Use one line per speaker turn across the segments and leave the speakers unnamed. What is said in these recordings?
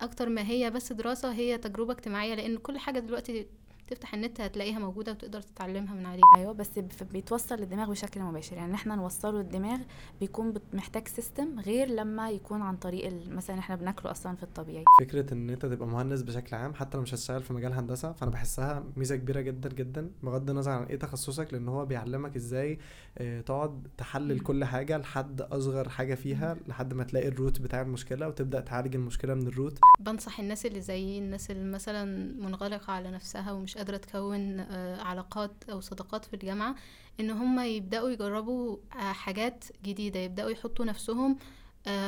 أكتر ما هي بس دراسة هي تجربة اجتماعية لأن كل حاجة دلوقتي تفتح النت هتلاقيها موجودة وتقدر تتعلمها من عليه
أيوه بس بيتوصل للدماغ بشكل مباشر. يعني إحنا نوصله الدماغ بيكون محتاج system غير لما يكون عن طريق مثلا إحنا بناكله أصلا في الطبيعي.
فكرة إن أنت تبقى مهندس بشكل عام حتى لو مش هتشتغل في مجال هندسة فأنا بحسها ميزة كبيرة جدا جدا بغض النظر عن إيه تخصصك لأن هو بيعلمك إزاي آه تقعد تحلل كل حاجة لحد أصغر حاجة فيها لحد ما تلاقي ال root بتاع المشكلة وتبدأ تعالج المشكلة من ال root
بنصح الناس اللي زي الناس اللي مثلا منغلقة على نفسها ومش قادرة تكون آه، علاقات أو صداقات في الجامعة إن هم يبدأوا يجربوا آه، حاجات جديدة يبدأوا يحطوا نفسهم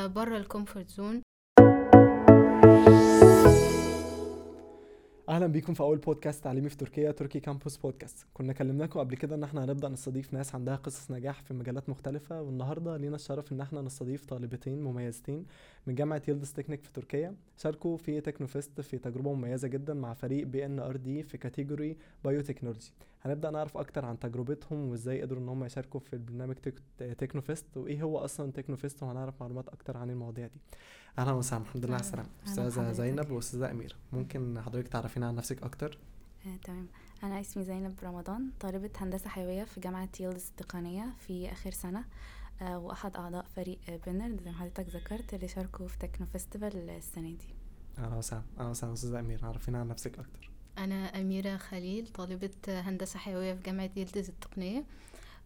بره ال comfort
zone أهلا بيكم في أول بودكاست تعليمي في تركيا تركي كامبوس بودكاست كنا كلمناكم قبل كده إن إحنا هنبدأ نستضيف ناس عندها قصص نجاح في مجالات مختلفة والنهاردة لينا الشرف إن إحنا نستضيف طالبتين مميزتين من جامعة يلدز تكنيك في تركيا. شاركوا في تكنوفيست في تجربة مميزة جدا مع فريق بي ان ار دي في category biotechnology هنبدأ نعرف أكتر عن تجربتهم وإزاي قدروا إن هم يشاركوا في البرنامج تكنوفيست وإيه هو أصلا تكنوفيست وهنعرف معلومات أكتر عن المواضيع دي. أهلا وسهلا الحمد لله على السلامة. أستاذة زينب وأستاذة أميرة. ممكن حضرتك تعرفينا عن نفسك أكتر؟
آه، تمام. أنا اسمي زينب رمضان طالبة هندسة حيوية في جامعة يلدز التقنية في آخر سنة. آه، وأحد أعضاء فريق بنرد زي ما حضرتك ذكرت اللي شاركوا في تكنو فيستيفال السنة دي.
أهلا وسهلا. أهلا وسهلا أستاذة أميرة. عرفينا عن نفسك أكتر.
أنا أميرة خليل طالبة هندسة حيوية في جامعة يلدز التقنية.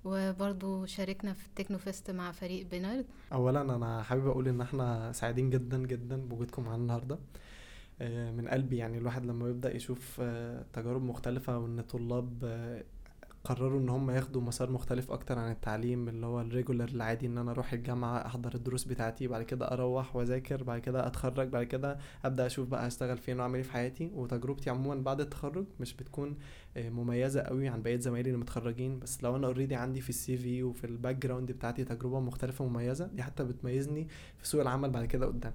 وبرضو شاركنا في التكنو فيست مع فريق بينارد.
اولا أنا حابب أقول إن إحنا سعيدين جدا جدا بوجودكم معانا النهارده. آه، من قلبي يعني الواحد لما يبدا يشوف آه، تجارب مختلفة وإن طلاب آه، قرروا إن هم ياخدوا مسار مختلف أكتر عن التعليم اللي هو ال regular العادي إن أنا أروح الجامعة أحضر الدروس بتاعتي بعد كده أروح وأذاكر بعد كده أتخرج بعد كده أبدأ أشوف بقى هشتغل فين وأعمل إيه في حياتي. وتجربتي عموما بعد التخرج مش بتكون آه، مميزة قوي عن بقية زمايلي اللي متخرجين بس لو أنا already عندي في ال CV وفي ال background بتاعتي تجربة مختلفة مميزة دي حتى بتميزني في سوق العمل بعد كده قدام.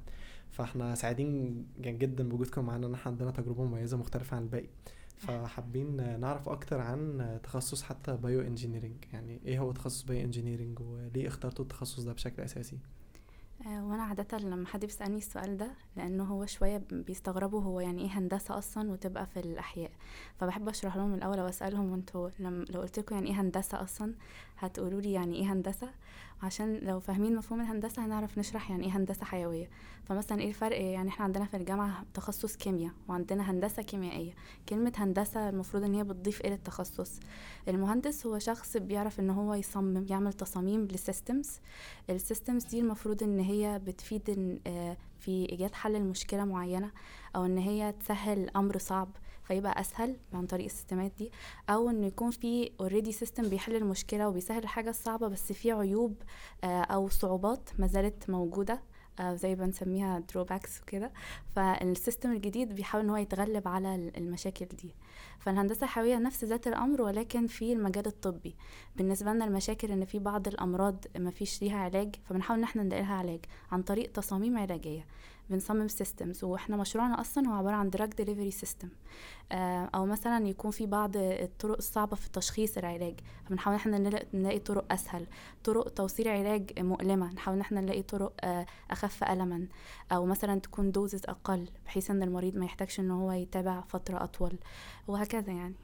فإحنا سعيدين جدا بوجودكم معانا إن إحنا عندنا تجربة مميزة مختلفة عن الباقي. فحابين نعرف أكتر عن تخصص حتى bioengineering يعني إيه هو تخصص bioengineering وليه اخترتوا التخصص ده بشكل أساسي؟
آه، وأنا عادة لما حد بيسألني السؤال ده لأنه هو شوية بيستغربوا هو يعني إيه هندسة أصلا وتبقى في الأحياء. فبحب أشرح لهم الأول وأسألهم وأنتوا لو قلت لكم يعني إيه هندسة أصلا هتقولوا لي يعني إيه هندسة. عشان لو فاهمين مفهوم الهندسة هنعرف نشرح يعني إيه هندسة حيوية. فمثلا إيه الفرق؟ يعني إحنا عندنا في الجامعة تخصص كيمياء وعندنا هندسة كيميائية. كلمة هندسة المفروض إن هي بتضيف إيه للتخصص المهندس هو شخص بيعرف إن هو يصمم يعمل تصاميم لل systems ال systems دي المفروض إن هي بتفيد آه، في إيجاد حل لمشكلة معينة أو إن هي تسهل أمر صعب. فيبقى أسهل عن طريق ال system ات دي أو إنه يكون في already system بيحل المشكلة وبيسهل الحاجة الصعبة بس في عيوب آه، أو صعوبات ما زالت موجودة آه، زي ما بنسميها drawbacks وكده. فال system الجديد بيحاول إن هو يتغلب على المشاكل دي. فالهندسة الحيوية نفس ذات الأمر ولكن في المجال الطبي. بالنسبة لنا المشاكل إن في بعض الأمراض ما فيش ليها علاج فبنحاول إن إحنا نلاقي لها علاج عن طريق تصاميم علاجية. بنصمم systems وإحنا مشروعنا أصلا هو عبارة عن drug delivery system أو مثلا يكون في بعض الطرق الصعبة في تشخيص العلاج. فبنحاول إحنا نلاقي طرق أسهل. طرق توصيل علاج مؤلمة. نحاول إحنا نلاقي طرق آه، أخف الما. أو مثلا تكون دوزز أقل بحيث إن المريض ما يحتاجش إن هو يتابع فترة أطول. وهكذا يعني.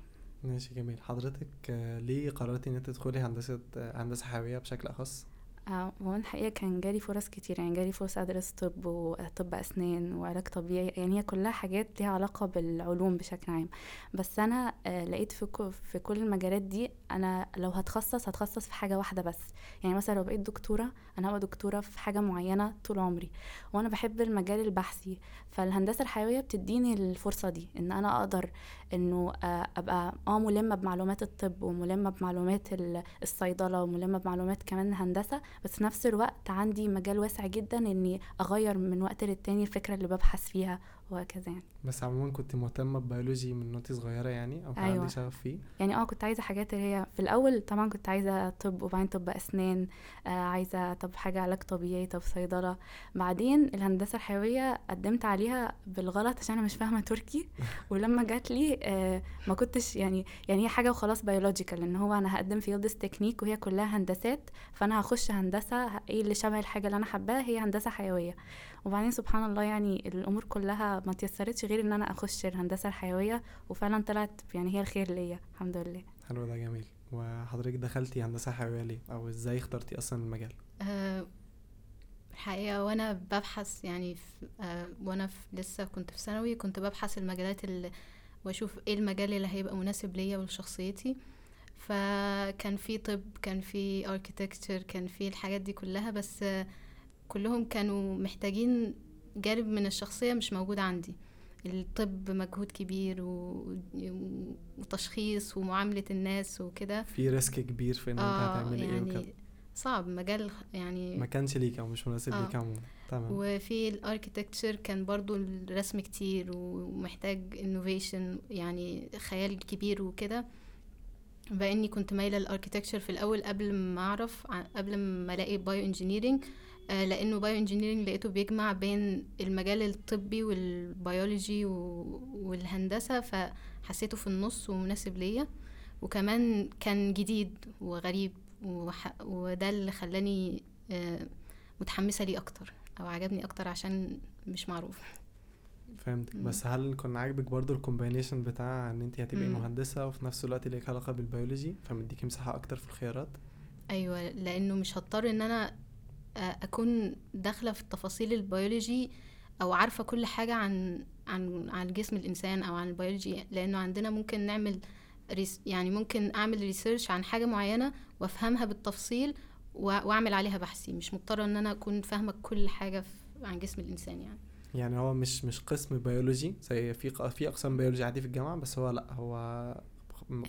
ماشي جميل. حضرتك آه، ليه قررتي إن انت تدخلي هندسة آه، هندسة حيوية بشكل
أخص؟ هو الحقيقة كان جالي فرص كتير يعني جالي فرصة أدرس طب وطب أسنان وعلاج طبيعي يعني هي كلها حاجات ليها علاقة بالعلوم بشكل عام. بس أنا آه، لقيت في في كل المجالات دي أنا لو هتخصص هتخصص في حاجة واحدة بس. يعني مثلا لو بقيت دكتورة أنا هبقى دكتورة في حاجة معينة طول عمري. وأنا بحب المجال البحثي فالهندسة الحيوية بتديني الفرصة دي إن أنا أقدر إنه آه، أبقى آه ملمة بمعلومات الطب وملمة بمعلومات الصيدلة وملمة بمعلومات كمان الهندسة بس في نفس الوقت عندي مجال واسع جدا إني أغير من وقت للتاني الفكرة اللي ببحث فيها. وهكذا يعني.
بس عموما كنت مهتمه ببيولوجي من وانت صغيرة يعني أو كان أيوة. عندي شغف فيه.
يعني آه كنت عايزة حاجات اللي هي في الأول طبعا كنت عايزة طب وبعدين طب أسنان آه عايزة طب حاجة علاج طبيعي طب صيدلة. بعدين الهندسة الحيوية قدمت عليها بالغلط عشان أنا مش فاهمة تركي. ولما جات لي آه ما كنتش يعني يعني هي حاجة وخلاص biological إن هو أنا هقدم في يلدز تكنيك وهي كلها هندسات فأنا هخش هندسة إيه اللي شبه الحاجة اللي أنا حباها هي هندسة حيوية. وبعدين سبحان الله يعني الأمور كلها ما تيسرتش غير إن أنا أخش الهندسة الحيوية وفعلا طلعت يعني هي الخير ليا الحمد لله.
حلو ده جميل. وحضرتك دخلتي هندسة حيوية ليه؟ أو إزاي اخترتي أصلا المجال؟
آه، الحقيقة وأنا ببحث يعني في آه، وأنا في لسه كنت في ثانوي كنت ببحث المجالات اللي وأشوف إيه المجال اللي هيبقى مناسب ليا ولشخصيتي. فكان في طب كان في اركيتكتشر كان في الحاجات دي كلها بس آه، كلهم كانوا محتاجين جانب من الشخصية مش موجود عندي. الطب مجهود كبير و... وتشخيص ومعاملة الناس وكده.
في risk كبير في إن أنت
آه
هتعملي إيه وكده.
يعني صعب مجال يعني
ما كانش ليك أو مش مناسب
آه.
ليك عموما. تمام.
وفي ال architecture كان برضو الرسم كتير ومحتاج innovation يعني خيال كبير وكده. يعني كنت مايلة لل architecture في الأول قبل ما أعرف قبل ما ألاقي bioengineering لأنه bioengineering لقيته بيجمع بين المجال الطبي والبيولوجي والهندسة فحسيته في النص ومناسب ليا. وكمان كان جديد وغريب وح- وده اللي خلاني آه، متحمسة ليه أكتر أو عجبني أكتر عشان مش معروف.
فهمتك.
مم.
بس هل كان عاجبك برضو ال combination بتاع إن أنت هتبقي
مم.
مهندسة وفي نفس الوقت ليك علاقة بالبيولوجي فمديكي مساحة أكتر في الخيارات؟
أيوه لأنه مش هضطر إن أنا آه، أكون داخلة في تفاصيل البيولوجي أو عارفة كل حاجة عن عن عن جسم الإنسان أو عن البيولوجي لأنه عندنا ممكن نعمل res- يعني ممكن أعمل research عن حاجة معينة وأفهمها بالتفصيل وأعمل عليها بحثي. مش مضطرة إن أنا أكون فاهمة كل حاجة عن جسم الإنسان يعني.
يعني هو مش مش قسم بيولوجي زي في في أقسام بيولوجي عادي في الجامعة بس هو لأ هو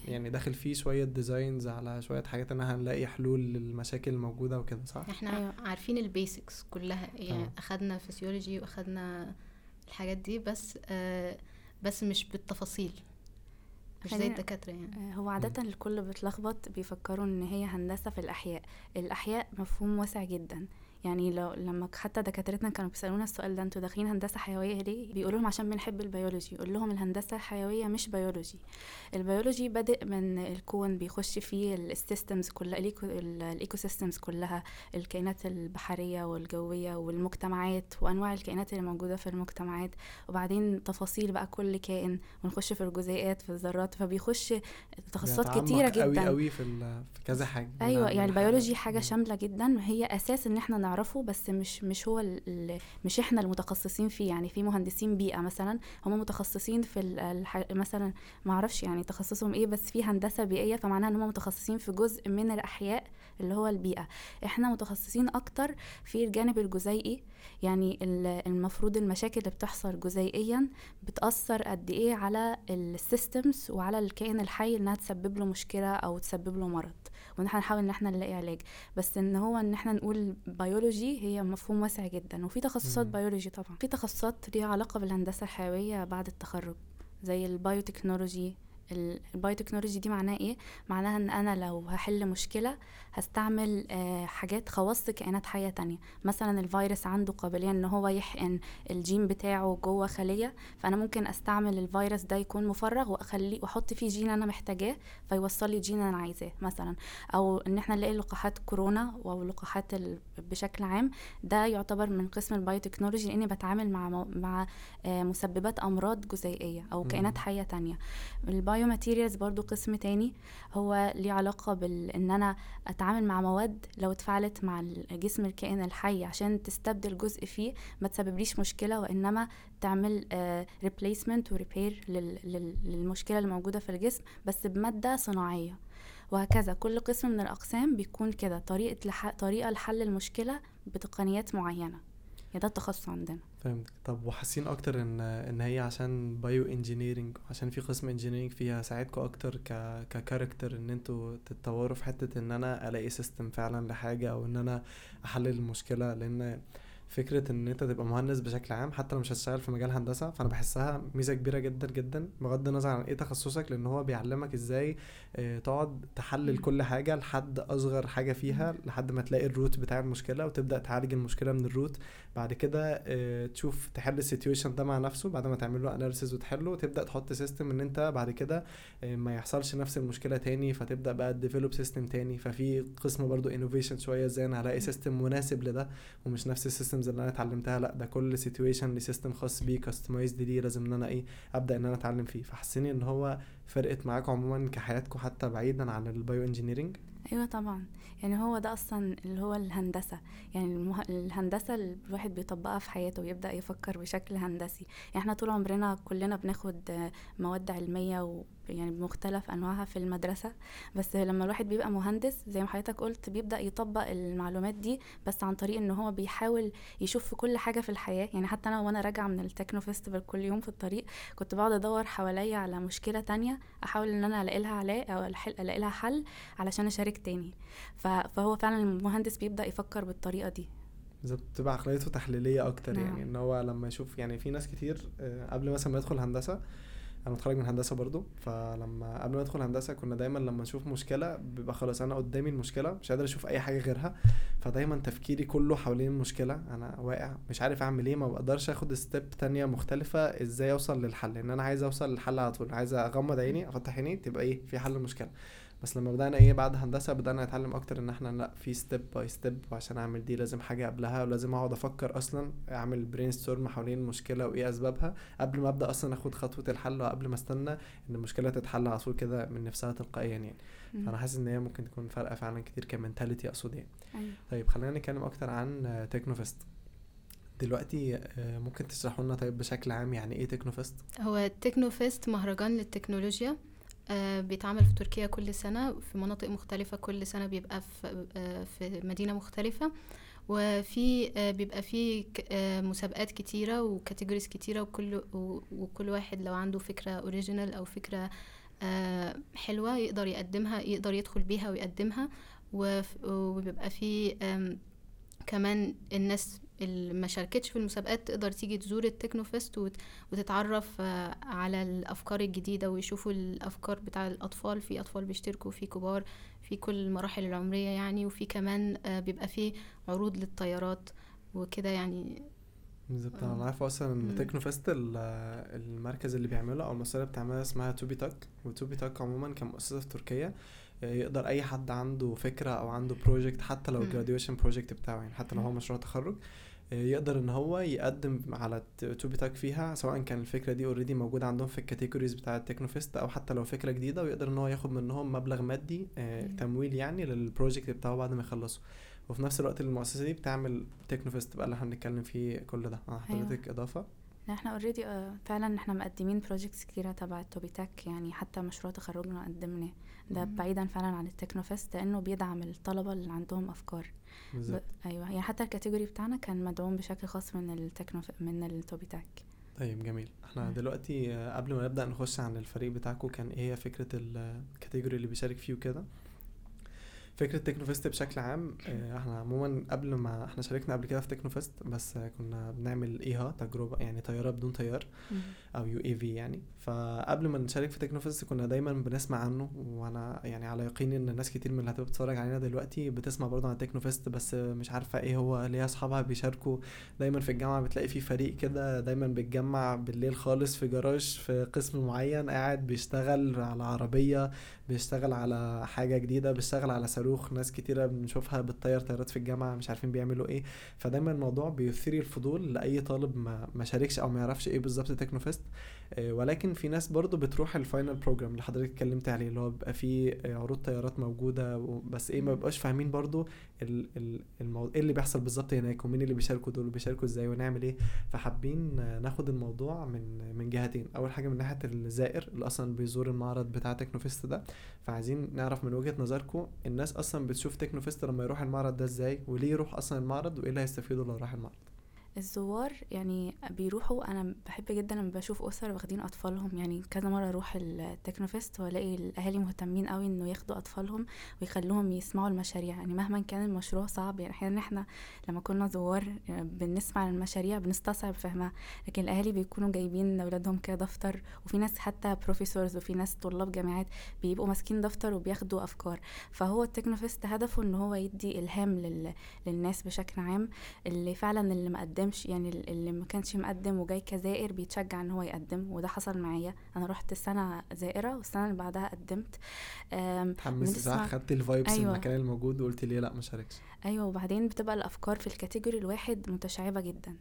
يعني داخل فيه شوية designs على شوية حاجات ان هنلاقي حلول للمشاكل الموجودة وكده صح؟
إحنا.
عارفين ال basics كلها يعني
تمام.
أخدنا فسيولوجي وأخدنا الحاجات دي بس آه بس مش بالتفاصيل مش زي الدكاترة يعني
آه، هو عادة الكل بيتلخبط بيفكروا إن هي هندسة في الأحياء الأحياء مفهوم واسع جدا يعني لو لما حتى دكاترتنا كانوا بيسألونا السؤال ده أنتوا داخلين هندسة حيوية ليه؟ بيقولوا لهم عشان بنحب البيولوجي. يقول لهم الهندسة الحيوية مش بيولوجي. البيولوجي بادئ من الكون بيخش فيه ال systems كلها ال ecosystems كلها الكائنات البحرية والجوية والمجتمعات وأنواع الكائنات اللي موجودة في المجتمعات. وبعدين تفاصيل بقى كل كائن ونخش في الجزيئات في الذرات. فبيخش تخصصات
بيتعمق
كتيرة
قوي
جدا.
قوي في في كذا حاجة أيوه
يعني البيولوجي
حاجة.
شاملة جدا. وهي أساس إن إحنا نعرفه بس مش مش هو مش إحنا المتخصصين فيه. يعني في مهندسين بيئة مثلا هم متخصصين في مثلا ما أعرفش يعني تخصصهم إيه بس في هندسة بيئية فمعناها إن هم متخصصين في جزء من الأحياء اللي هو البيئة. إحنا متخصصين أكتر في الجانب الجزيئي يعني ال- المفروض المشاكل اللي بتحصل جزيئيا بتأثر قد إيه على ال systems وعلى الكائن الحي إنها تسبب له مشكلة أو تسبب له مرض. وإن إحنا نحاول إن إحنا نلاقي علاج. بس إن هو إن إحنا نقول بيولوجي هي مفهوم واسع جدا. وفي تخصصات. بيولوجي طبعا. في تخصصات ليها علاقة بالهندسة الحيوية بعد التخرج زي ال biotechnology ال- ال biotechnology دي معناها إيه؟ معناها إن أنا لو هحل مشكلة هستعمل آه، حاجات خواص كائنات حية تانية. مثلا الفيروس عنده قابلية إن هو يحقن الجين بتاعه جوه خلية فأنا ممكن أستعمل الفيروس ده يكون مفرغ واخليه وأحط فيه جين أنا محتاجاه فيوصل لي جين أنا عايزاه مثلا. أو إن إحنا نلاقي لقاحات كورونا أو لقاحات بشكل عام ده يعتبر من قسم ال biotechnology لأني بتعامل مع مع آه، مسببات أمراض جزيئية
أو.
كائنات حية تانية. ال biomaterials برضو قسم تاني. هو ليه علاقة بال إن أنا أتعامل مع مواد لو اتفاعلت مع الجسم الكائن الحي عشان تستبدل جزء فيه ما تسببليش مشكلة وإنما تعمل replacement و repair للمشكلة اللي موجودة في الجسم بس بمادة صناعية. وهكذا كل قسم من الأقسام بيكون كده طريقة لح... طريقة لحل المشكلة بتقنيات معينة. يعني ده التخصص عندنا.
فهمتك. طب وحاسين أكتر إن إن هي عشان bio engineering عشان في قسم engineering فيها ساعدكم أكتر ك ك character إن أنتوا تتطوروا في حتة إن أنا ألاقي system فعلا لحاجة أو إن أنا احلل المشكلة؟ لأن فكرة إن أنت تبقى مهندس بشكل عام حتى لو مش هتشتغل في مجال هندسة فأنا بحسها ميزة كبيرة جدا جدا بغض النظر عن إيه تخصصك لأن هو بيعلمك إزاي آه، تقعد تحلل. كل حاجة لحد أصغر حاجة فيها لحد ما تلاقي ال root بتاع المشكلة وتبدأ تعالج المشكلة من ال root بعد كده آه، تشوف تحل ال situation ده مع نفسه بعد ما تعمل له analysis وتحله وتبدا تحط system إن أنت بعد كده آه، ما يحصلش نفس المشكلة تاني فتبدأ بقى ت develop system تاني. ففي قسم برضو innovation شوية إزاي أنا هلاقي system مناسب لده ومش نفس ال system ال systems اللي أنا اتعلمتها. لأ ده كل situation ليه system خاص بيه customized ليه لازم إن أنا إيه أبدأ إن أنا اتعلم فيه. فحسيني إن هو فرقت معاكم عموما كحياتكم حتى بعيدا عن ال bio
engineering أيوه طبعا. يعني هو ده أصلا اللي هو الهندسة. يعني المه... الهندسة اللي الواحد بيطبقها في حياته ويبدأ يفكر بشكل هندسي. يعني إحنا طول عمرنا كلنا بناخد مواد علمية يعني بمختلف أنواعها في المدرسة. بس لما الواحد بيبقى مهندس زي ما حضرتك قلت بيبدأ يطبق المعلومات دي بس عن طريق إن هو بيحاول يشوف في كل حاجة في الحياة. يعني حتى أنا وأنا راجعة من التكنو فيستيفال كل يوم في الطريق كنت بقعد أدور حواليا على مشكلة تانية أحاول إن أنا ألاقي لها علاج أو ألاقي لها حل علشان أشارك تاني. فهو فعلا المهندس بيبدأ يفكر بالطريقة دي.
بالظبط بتبقى عقليته تحليلية أكتر
نعم.
يعني إن هو لما يشوف يعني في ناس كتير آه، قبل مثلا ما يدخل هندسة أنا متخرج من هندسة برضو فلما قبل ما أدخل هندسة كنا دايما لما نشوف مشكلة بيبقى خلاص أنا قدامي المشكلة مش قادر أشوف أي حاجة غيرها فدايما تفكيري كله حوالين المشكلة أنا واقع مش عارف أعمل إيه ما بقدرش آخد ستيب تانية مختلفة إزاي أوصل للحل ان أنا عايز أوصل للحل على طول عايز أغمض عيني أفتح عيني تبقى إيه في حل المشكلة. بس لما بدأنا إيه بعد هندسة بدأنا نتعلم أكتر إن إحنا لأ في step by step وعشان أعمل دي لازم حاجة قبلها ولازم أقعد أفكر أصلا أعمل brainstorm حوالين المشكلة وإيه أسبابها قبل ما أبدأ أصلا أخد خطوة الحل وقبل ما أستنى إن المشكلة تتحل على طول كده من نفسها تلقائيا يعني.
مم.
فأنا حاسس إن هي ممكن تكون فارقة فعلا كتير ك mentality أقصد يعني.
أيوة.
طيب خلينا نتكلم أكتر عن Teknofest دلوقتي آه، ممكن تشرحوا لنا طيب بشكل عام يعني إيه Teknofest
هو ال Teknofest مهرجان للتكنولوجيا. بيتعمل في تركيا كل سنة في مناطق مختلفة كل سنة بيبقى في آه، في مدينة مختلفة. وفي آه، بيبقى آه، مسابقات كتيرة و categories كتيرة وكل وكل واحد لو عنده فكرة original أو فكرة آه، حلوة يقدر يقدمها يقدر يدخل بيها ويقدمها. وبيبقى آم، كمان الناس اللي ما شاركتش في المسابقات تقدر تيجي تزور ال Teknofest وت- وتتعرف آه، على الأفكار الجديدة ويشوفوا الأفكار بتاع الأطفال في أطفال بيشتركوا في كبار في كل المراحل العمرية يعني وفي كمان آه، بيبقى في عروض للطيارات وكده يعني
بالظبط أنا
آه.
عارف
أصلا
إن. Teknofest ال- المركز اللي بيعمله أو المؤسسه اللي بتعملها اسمها TÜBİTAK و TÜBİTAK عموما كمؤسسة في تركيا يقدر أي حد عنده فكرة أو عنده project حتى لو
مم.
ال graduation project بتاعه يعني حتى لو هو. مشروع تخرج يقدر إن هو يقدم على TÜBİTAK فيها سواء كان الفكرة دي already موجودة عندهم في ال categories بتاعه ال Teknofest أو حتى لو فكرة جديدة ويقدر إن هو ياخد منهم مبلغ مادي آه،. تمويل يعني لل project بتاعه بعد ما يخلصوا وفي نفس الوقت المؤسسة دي بتعمل Teknofest بقى اللي إحنا بنتكلم فيه كل ده آه،
أيوة.
حضرتك إضافة
لا إحنا already فعلا إحنا مقدمين projects كتيرة تبع ال TÜBİTAK يعني حتى مشروع تخرجنا قدمناه ده
مم.
بعيدا فعلا عن ال Teknofest لأنه بيدعم الطلبة اللي عندهم أفكار. ب...
بالظبط
أيوه يعني حتى ال category بتاعنا كان مدعوم بشكل خاص من ال Tekno من ال TÜBİTAK
طيب جميل.
إحنا.
دلوقتي آه، قبل ما نبدأ نخش عن الفريق بتاعكم كان إيه هي فكرة ال category اللي بيشارك فيه وكده؟ فكرة Teknofest بشكل عام آه، إحنا عموما قبل ما إحنا شاركنا قبل كده في Teknofest بس آه، كنا بنعمل إيها تجربة يعني طيارة بدون طيار أو UAV يعني. فقبل ما نشارك في Teknofest كنا دايما بنسمع عنه وأنا يعني على يقين إن ناس كتير من اللي هتبقى بتتفرج علينا دلوقتي بتسمع برضه عن Teknofest بس مش عارفة إيه هو ليه أصحابها بيشاركوا دايما في الجامعة؟ بتلاقي في فريق كده دايما بيتجمع بالليل خالص في جراج في قسم معين قاعد بيشتغل على عربية بيشتغل على حاجة جديدة بيشتغل على صاروخ ناس كتيرة بنشوفها بتطير طيارات في الجامعة مش عارفين بيعملوا إيه. فدايما الموضوع بيثير الفضول لأي طالب ما شاركش أو ما يعرفش إيه بالظبط Teknofest. ولكن في ناس برضو بتروح ال final program اللي حضرتك اتكلمت عليه اللي هو بيبقى فيه آه، عروض طيارات موجودة بس إيه ما. بيبقاش فاهمين برضو ال ال المو... إيه اللي بيحصل بالظبط هناك ومين اللي بيشاركوا دول وبيشاركوا إزاي ونعمل إيه. فحابين آه، ناخد الموضوع من من جهتين. أول حاجة من ناحية الزائر اللي أصلا بيزور المعرض بتاع Teknofest ده. فعايزين نعرف من وجهة نظركم الناس أصلا بتشوف Teknofest لما يروح المعرض ده إزاي وليه يروح أصلا المعرض وإيه اللي هيستفيدوا لو راح المعرض.
الزوار يعني بيروحوا أنا بحب جدا لما بشوف أسر واخدين أطفالهم. يعني كذا مرة أروح ال Teknofest وألاقي الأهالي مهتمين قوي إنه ياخدوا أطفالهم ويخلوهم يسمعوا المشاريع. يعني مهما كان المشروع صعب. يعني أحيانا إحنا لما كنا زوار آه، بنسمع المشاريع بنستصعب فهمها. لكن الأهالي بيكونوا جايبين لاولادهم كده دفتر وفي ناس حتى professors وفي ناس طلاب جامعات بيبقوا ماسكين دفتر وبياخدوا أفكار. فهو ال Teknofest هدفه إن هو يدي إلهام لل... للناس بشكل عام. اللي فعلا اللي مقدمش يعني ال- اللي ما كانش مقدم وجاي كزائر بيتشجع إن هو يقدم وده حصل معايا. أنا رحت السنة زائرة والسنة اللي بعدها قدمت.
صح؟
بنسمع-
خدتي ال vibes
أيوة.
المكان الموجود وقلتي ليه لأ ما شاركش؟
أيوه وبعدين بتبقى الأفكار في ال category الواحد متشعبة جدا.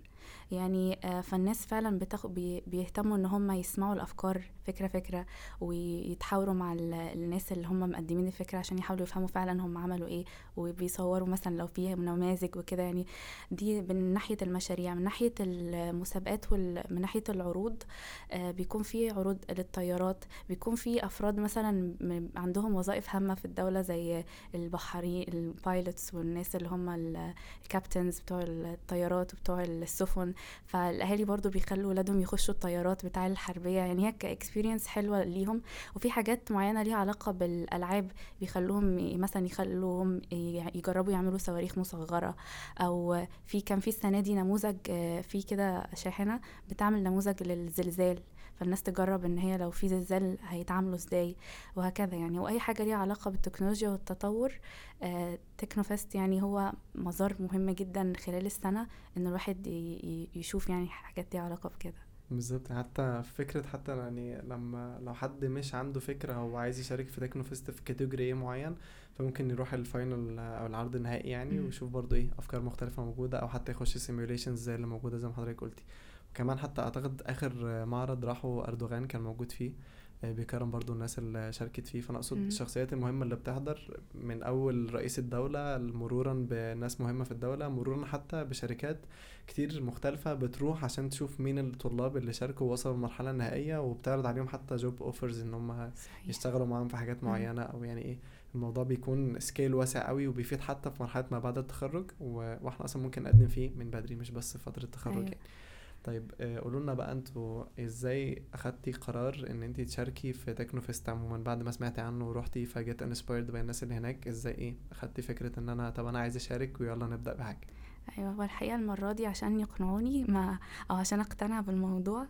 يعني آه، فالناس فعلا بتاخد بي بيهتموا إن هم يسمعوا الأفكار فكرة فكرة ويتحاوروا مع ال- الناس اللي هم مقدمين الفكرة عشان يحاولوا يفهموا فعلا هم عملوا إيه وبيصوروا مثلا لو في نماذج وكده يعني. دي من ناحية المشاريع من ناحية المسابقات ومن ناحية العروض آه، بيكون في عروض للطيارات بيكون في أفراد مثلا عندهم وظائف هامة في الدولة زي البحري ال pilots والناس اللي هم ال- ال captains بتوع الطيارات وبتوع السفن فالأهالي برضو بيخلوا ولادهم يخشوا الطيارات بتاع الحربية. يعني هي ك experience حلوة ليهم وفي حاجات معينة ليها علاقة بالألعاب. بيخلوهم مثلا يخلوهم يجربوا يعملوا صواريخ مصغرة. أو في كان في السنة دي نموذج آه، في كده شاحنة بتعمل نموذج للزلزال. فالناس تجرب إن هي لو في زلزال هيتعاملوا إزاي وهكذا يعني. وأي حاجة ليها علاقة بالتكنولوجيا والتطور آه، تكنوفست يعني هو مزار مهم جدا خلال السنة إن الواحد يشوف يعني حاجات ليها علاقة بكده.
بالظبط. حتى فكرة حتى يعني لما لو حد مش عنده فكرة هو عايز يشارك في تكنو فيست في category إيه معين فممكن يروح ال final أو العرض النهائي يعني. ويشوف برضو إيه أفكار مختلفة موجودة أو حتى يخش simulations زي اللي موجودة زي ما حضرتك قلتي. وكمان حتى أعتقد آخر معرض راحوا أردوغان كان موجود فيه آه، بيكرم برضو الناس اللي شاركت فيه فأنا
أقصد.
الشخصيات المهمة اللي بتحضر من أول رئيس الدولة مرورا بناس مهمة في الدولة مرورا حتى بشركات كتير مختلفة بتروح عشان تشوف مين الطلاب اللي شاركوا ووصلوا المرحلة النهائية وبتعرض عليهم حتى job offers إن هم يشتغلوا معاهم في حاجات
مم.
معينة أو يعني إيه الموضوع بيكون scale واسع قوي وبيفيد حتى في مرحلة ما بعد التخرج. وإحنا أصلا ممكن نقدم فيه من بدري مش بس في فترة التخرج
أيوة.
يعني طيب آه، قولوا لنا بقى أنتوا إزاي اخدتي قرار ان انت تشاركي في تكنو فيست عموما؟ بعد ما سمعتي عنه ورحتي فجيت inspired by الناس اللي هناك إزاي إيه؟ اخدتي فكرة ان أنا طب أنا عايز اشارك ويلا نبدأ بحاجة.
أيوه هو الحقيقة المرة دي عشان يقنعوني ما أو عشان أقتنع بالموضوع.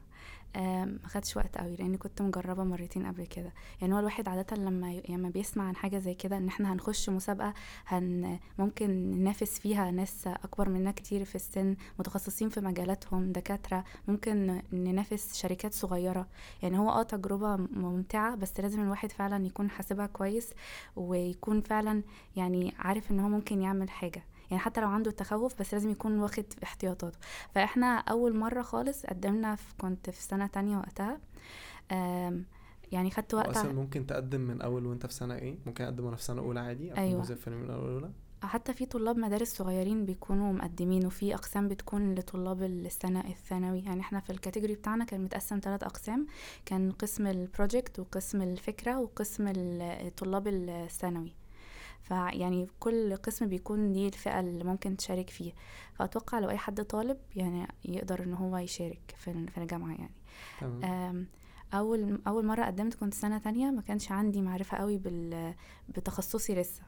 ما خدش وقت قوي لأني كنت مجربة مرتين قبل كده. يعني هو الواحد عادة لما لما بيسمع عن حاجة زي كده إن إحنا هنخش مسابقة هن ممكن ننافس فيها ناس أكبر منا كتير في السن متخصصين في مجالاتهم دكاترة ممكن ننافس شركات صغيرة. يعني هو آه تجربة ممتعة بس لازم الواحد فعلا يكون حاسبها كويس ويكون فعلا يعني عارف إن هو ممكن يعمل حاجة. يعني حتى لو عنده تخوف بس لازم يكون واخد احتياطاته. فإحنا أول مرة خالص قدمنا في كنت في سنة تانية وقتها. يعني خدت وقت
أصلا ممكن تقدم من أول وأنت في سنة إيه؟ ممكن اقدم وأنا في سنة أولى عادي اكون
أيوة.
جزء من اول اولى
حتى في طلاب مدارس صغيرين بيكونوا مقدمين وفي أقسام بتكون لطلاب السنة الثانوي. يعني إحنا في الكاتيجوري بتاعنا كان متقسم ثلاث أقسام. كان قسم ال project وقسم الفكرة وقسم طلاب الثانوي. فيعني كل قسم بيكون ليه الفئة اللي ممكن تشارك فيه. فأتوقع لو أي حد طالب يعني يقدر إن هو يشارك في في الجامعة يعني.
تمام.
أم، أول أول مرة قدمت كنت سنة تانية ما كانش عندي معرفة قوي بال بتخصصي لسه.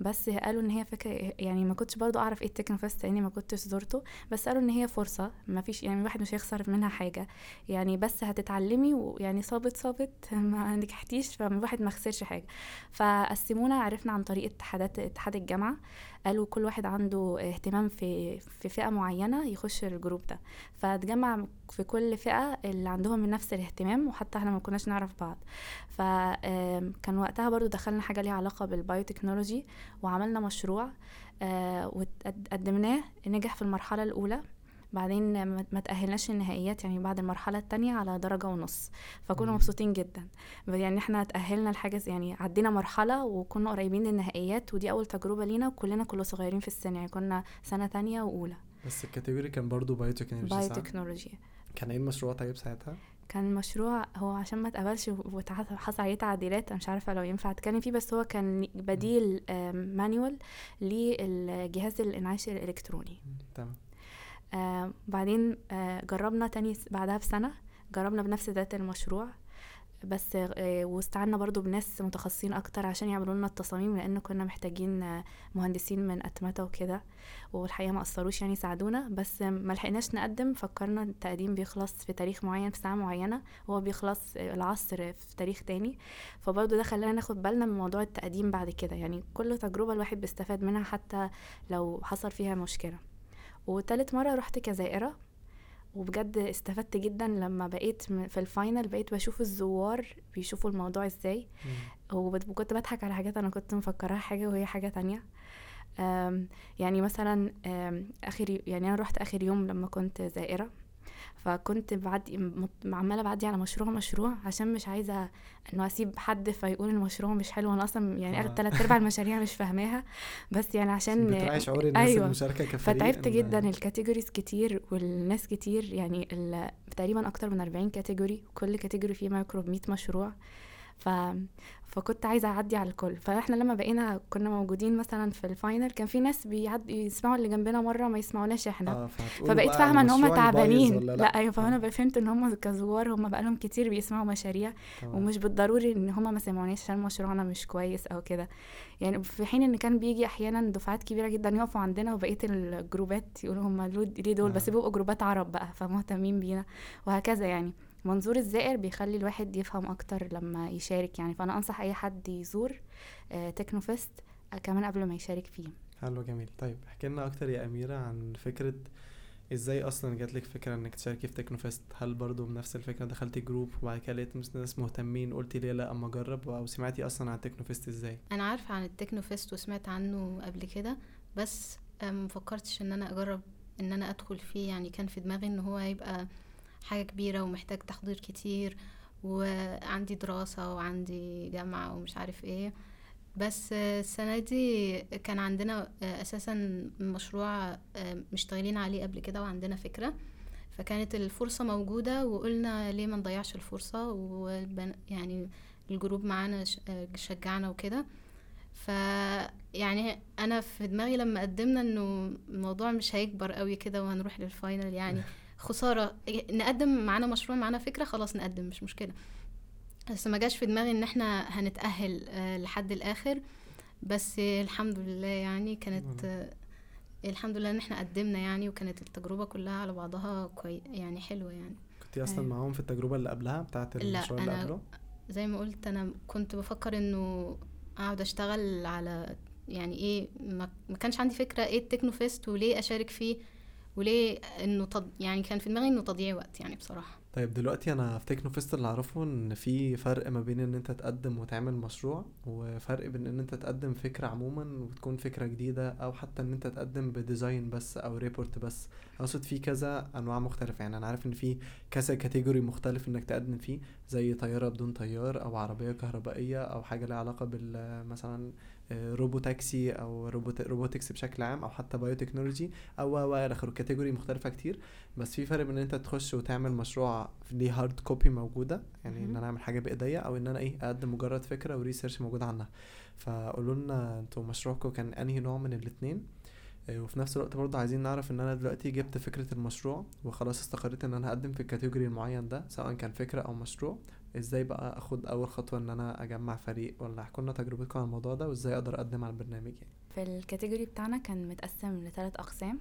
بس قالوا إن هي فكرة يعني ما كنتش برضو أعرف إيه التكنو فيست لأني ما كنتش زرته بس قالوا إن هي فرصة ما فيش يعني الواحد مش هيخسر منها حاجة. يعني بس هتتعلمي ويعني صابت صابت ما نجحتيش فالواحد ما خسرش حاجة. فقسمونا عرفنا عن طريق اتحادات اتحاد الجامعة. قالوا كل واحد عنده اهتمام في في فئة معينة يخش ال group ده. فاتجمع في كل فئة اللي عندهم من نفس الاهتمام وحتى إحنا ما كناش نعرف بعض. فكان وقتها برضو دخلنا حاجة ليها علاقة بال biotechnology وعملنا مشروع آه، وقدمناه نجح في المرحلة الأولى بعدين ما تأهلناش النهائيات يعني بعد المرحلة التانية على درجة ونص فكنا. مبسوطين جدا يعني إحنا تأهلنا لحاجة يعني عدينا مرحلة وكنا قريبين للنهائيات ودي أول تجربة لينا وكلنا كنا صغيرين في السن يعني كنا سنة تانية وأولى
بس ال category كان برضو biotechnology؟
biotechnology
كان إيه المشروع طيب ساعتها؟
كان المشروع هو عشان ما اتقبلش وحصل عليه تعديلات أنا مش عارفة لو ينفع أتكلم فيه بس هو كان بديل manual للجهاز الإنعاش الإلكتروني.
تمام.
آه بعدين آه جربنا تاني بعدها بسنة جربنا بنفس ذات المشروع. بس آه واستعنا برضو بناس متخصصين أكتر عشان يعملوا لنا التصاميم لأن كنا محتاجين آه مهندسين من أتمتة وكده والحقيقة ما قصروش يعني ساعدونا بس ما لحقناش نقدم فكرنا التقديم بيخلص في تاريخ معين في ساعة معينة وهو بيخلص العصر في تاريخ تاني فبرضو ده خلانا ناخد بالنا من موضوع التقديم بعد كده يعني كل تجربة الواحد بيستفاد منها حتى لو حصل فيها مشكلة. وتالت مرة رحت كزائرة وبجد استفدت جدا لما بقيت في الفاينل بقيت بشوف الزوار بيشوفوا الموضوع إزاي. وكنت بضحك على حاجات أنا كنت مفكراها حاجة وهي حاجة تانية. يعني مثلا آخر يعني أنا رحت آخر يوم لما كنت زائرة. فكنت بعدي عمالة بعدي على مشروع مشروع عشان مش عايزة انه اسيب حد فيقول المشروع مش حلو. أنا أصلا يعني
آه.
تلات ارباع المشاريع مش فاهماها. بس يعني عشان
بتراعي شعور الناس
أيوة.
المشاركة كفريق
فتعبت جدا. ال categories كتير والناس كتير يعني تقريبا أكتر من 40 category كل category فيه ما يقرب 100 مشروع. ف... فكنت عايزة أعدي على الكل. فإحنا لما بقينا كنا موجودين مثلا في ال final كان في ناس بيعد يسمعوا اللي جنبنا مرة ما يسمعوناش
إحنا. فهتقولوا
فبقيت فاهمة إن هم تعبانين. لأ,
لأ
أيوه فأنا
آه،
فهمت إن هم كزوار هم بقالهم كتير بيسمعوا مشاريع
تمام.
ومش بالضروري إن هم ما سمعوناش عشان مشروعنا مش كويس أو كده. يعني في حين إن كان بيجي أحيانا دفعات كبيرة جدا يقفوا عندنا وبقية ال groupات يقولوا هم ليه دول؟ بس
آه.
بيبقوا groupات عرب بقى فمهتمين بينا وهكذا يعني. منظور الزائر بيخلي الواحد يفهم أكتر لما يشارك يعني. فأنا أنصح أي حد يزور آه، تكنوفيست آه، كمان قبل ما يشارك فيه.
حلو جميل. طيب احكي لنا أكتر يا أميرة عن فكرة إزاي أصلا جات لك فكرة إنك تشاركي في تكنوفيست؟ هل برضو بنفس الفكرة دخلتي group وبعد كده لقيت ناس- مهتمين قلتي ليه لأ أما أجرب؟ أو سمعتي أصلا عن تكنوفيست إزاي؟
أنا عارفة عن التكنو فيست وسمعت عنه قبل كده بس آه، مفكرتش إن أنا أجرب إن أنا أدخل فيه. يعني كان في دماغي إن هو هيبقى حاجة كبيرة ومحتاج تحضير كتير وعندي دراسة وعندي جامعة ومش عارف إيه. بس السنة دي كان عندنا أساسا مشروع آه، مشتغلين عليه قبل كده وعندنا فكرة. فكانت الفرصة موجودة وقلنا ليه ما نضيعش الفرصة والبن... يعني ال group معانا آه، شجعنا وكده. ف يعني أنا في دماغي لما قدمنا إنه الموضوع مش هيكبر قوي كده وهنروح لل final يعني. خسارة. نقدم معانا مشروع معانا فكرة خلاص نقدم مش مشكلة. بس ما جاش في دماغي إن إحنا هنتأهل آه، لحد الآخر. بس الحمد لله يعني كانت الحمد لله إن إحنا قدمنا يعني وكانت التجربة كلها على بعضها كوي يعني حلوة يعني.
كنتي أصلا
أيوة.
معاهم في التجربة اللي قبلها بتاعه
لا،
المشروع اللي
أنا
قبله؟
زي ما قلت أنا كنت بفكر إنه أقعد أشتغل على يعني إيه ما كانش عندي فكرة إيه التكنو فيست وليه أشارك فيه. وليه إنه تض... يعني كان في دماغي إنه تضييع وقت يعني بصراحة.
طيب دلوقتي أنا في تكنوفيست اللي أعرفه إن في فرق ما بين إن أنت تقدم وتعمل مشروع وفرق بين إن أنت تقدم فكرة عموما وتكون فكرة جديدة أو حتى إن أنت تقدم ب design بس أو report بس. أقصد في كذا أنواع مختلفة. يعني أنا عارف إن في كذا category مختلف إنك تقدم فيه زي طيارة بدون طيار أو عربية كهربائية أو حاجة لها علاقة بال مثلا آه، robo taxi أو روبوت robotics بشكل عام أو حتى biotechnology أو أو إلى آخره. category مختلفة كتير. بس في فرق بين إن أنت تخش وتعمل مشروع ليه hard copy موجودة يعني
إن.
أنا أعمل حاجة بإيديا أو إن أنا إيه أقدم مجرد فكرة و research موجود عنها فقولوا لنا أنتوا مشروعكم كان أنهي نوع من الاتنين؟ آه، وفي نفس الوقت برضه عايزين نعرف إن أنا دلوقتي جبت فكرة المشروع وخلاص استقريت إن أنا هقدم في الكاتيجوري المعين ده سواء كان فكرة أو مشروع. إزاي بقى اخد اول خطوة ان أنا اجمع فريق ولا احكوا لنا تجربتكم عن الموضوع ده وازاي أقدر اقدم على البرنامج يعني؟
في الكاتيجوري بتاعنا كان متقسم لثلاث أقسام.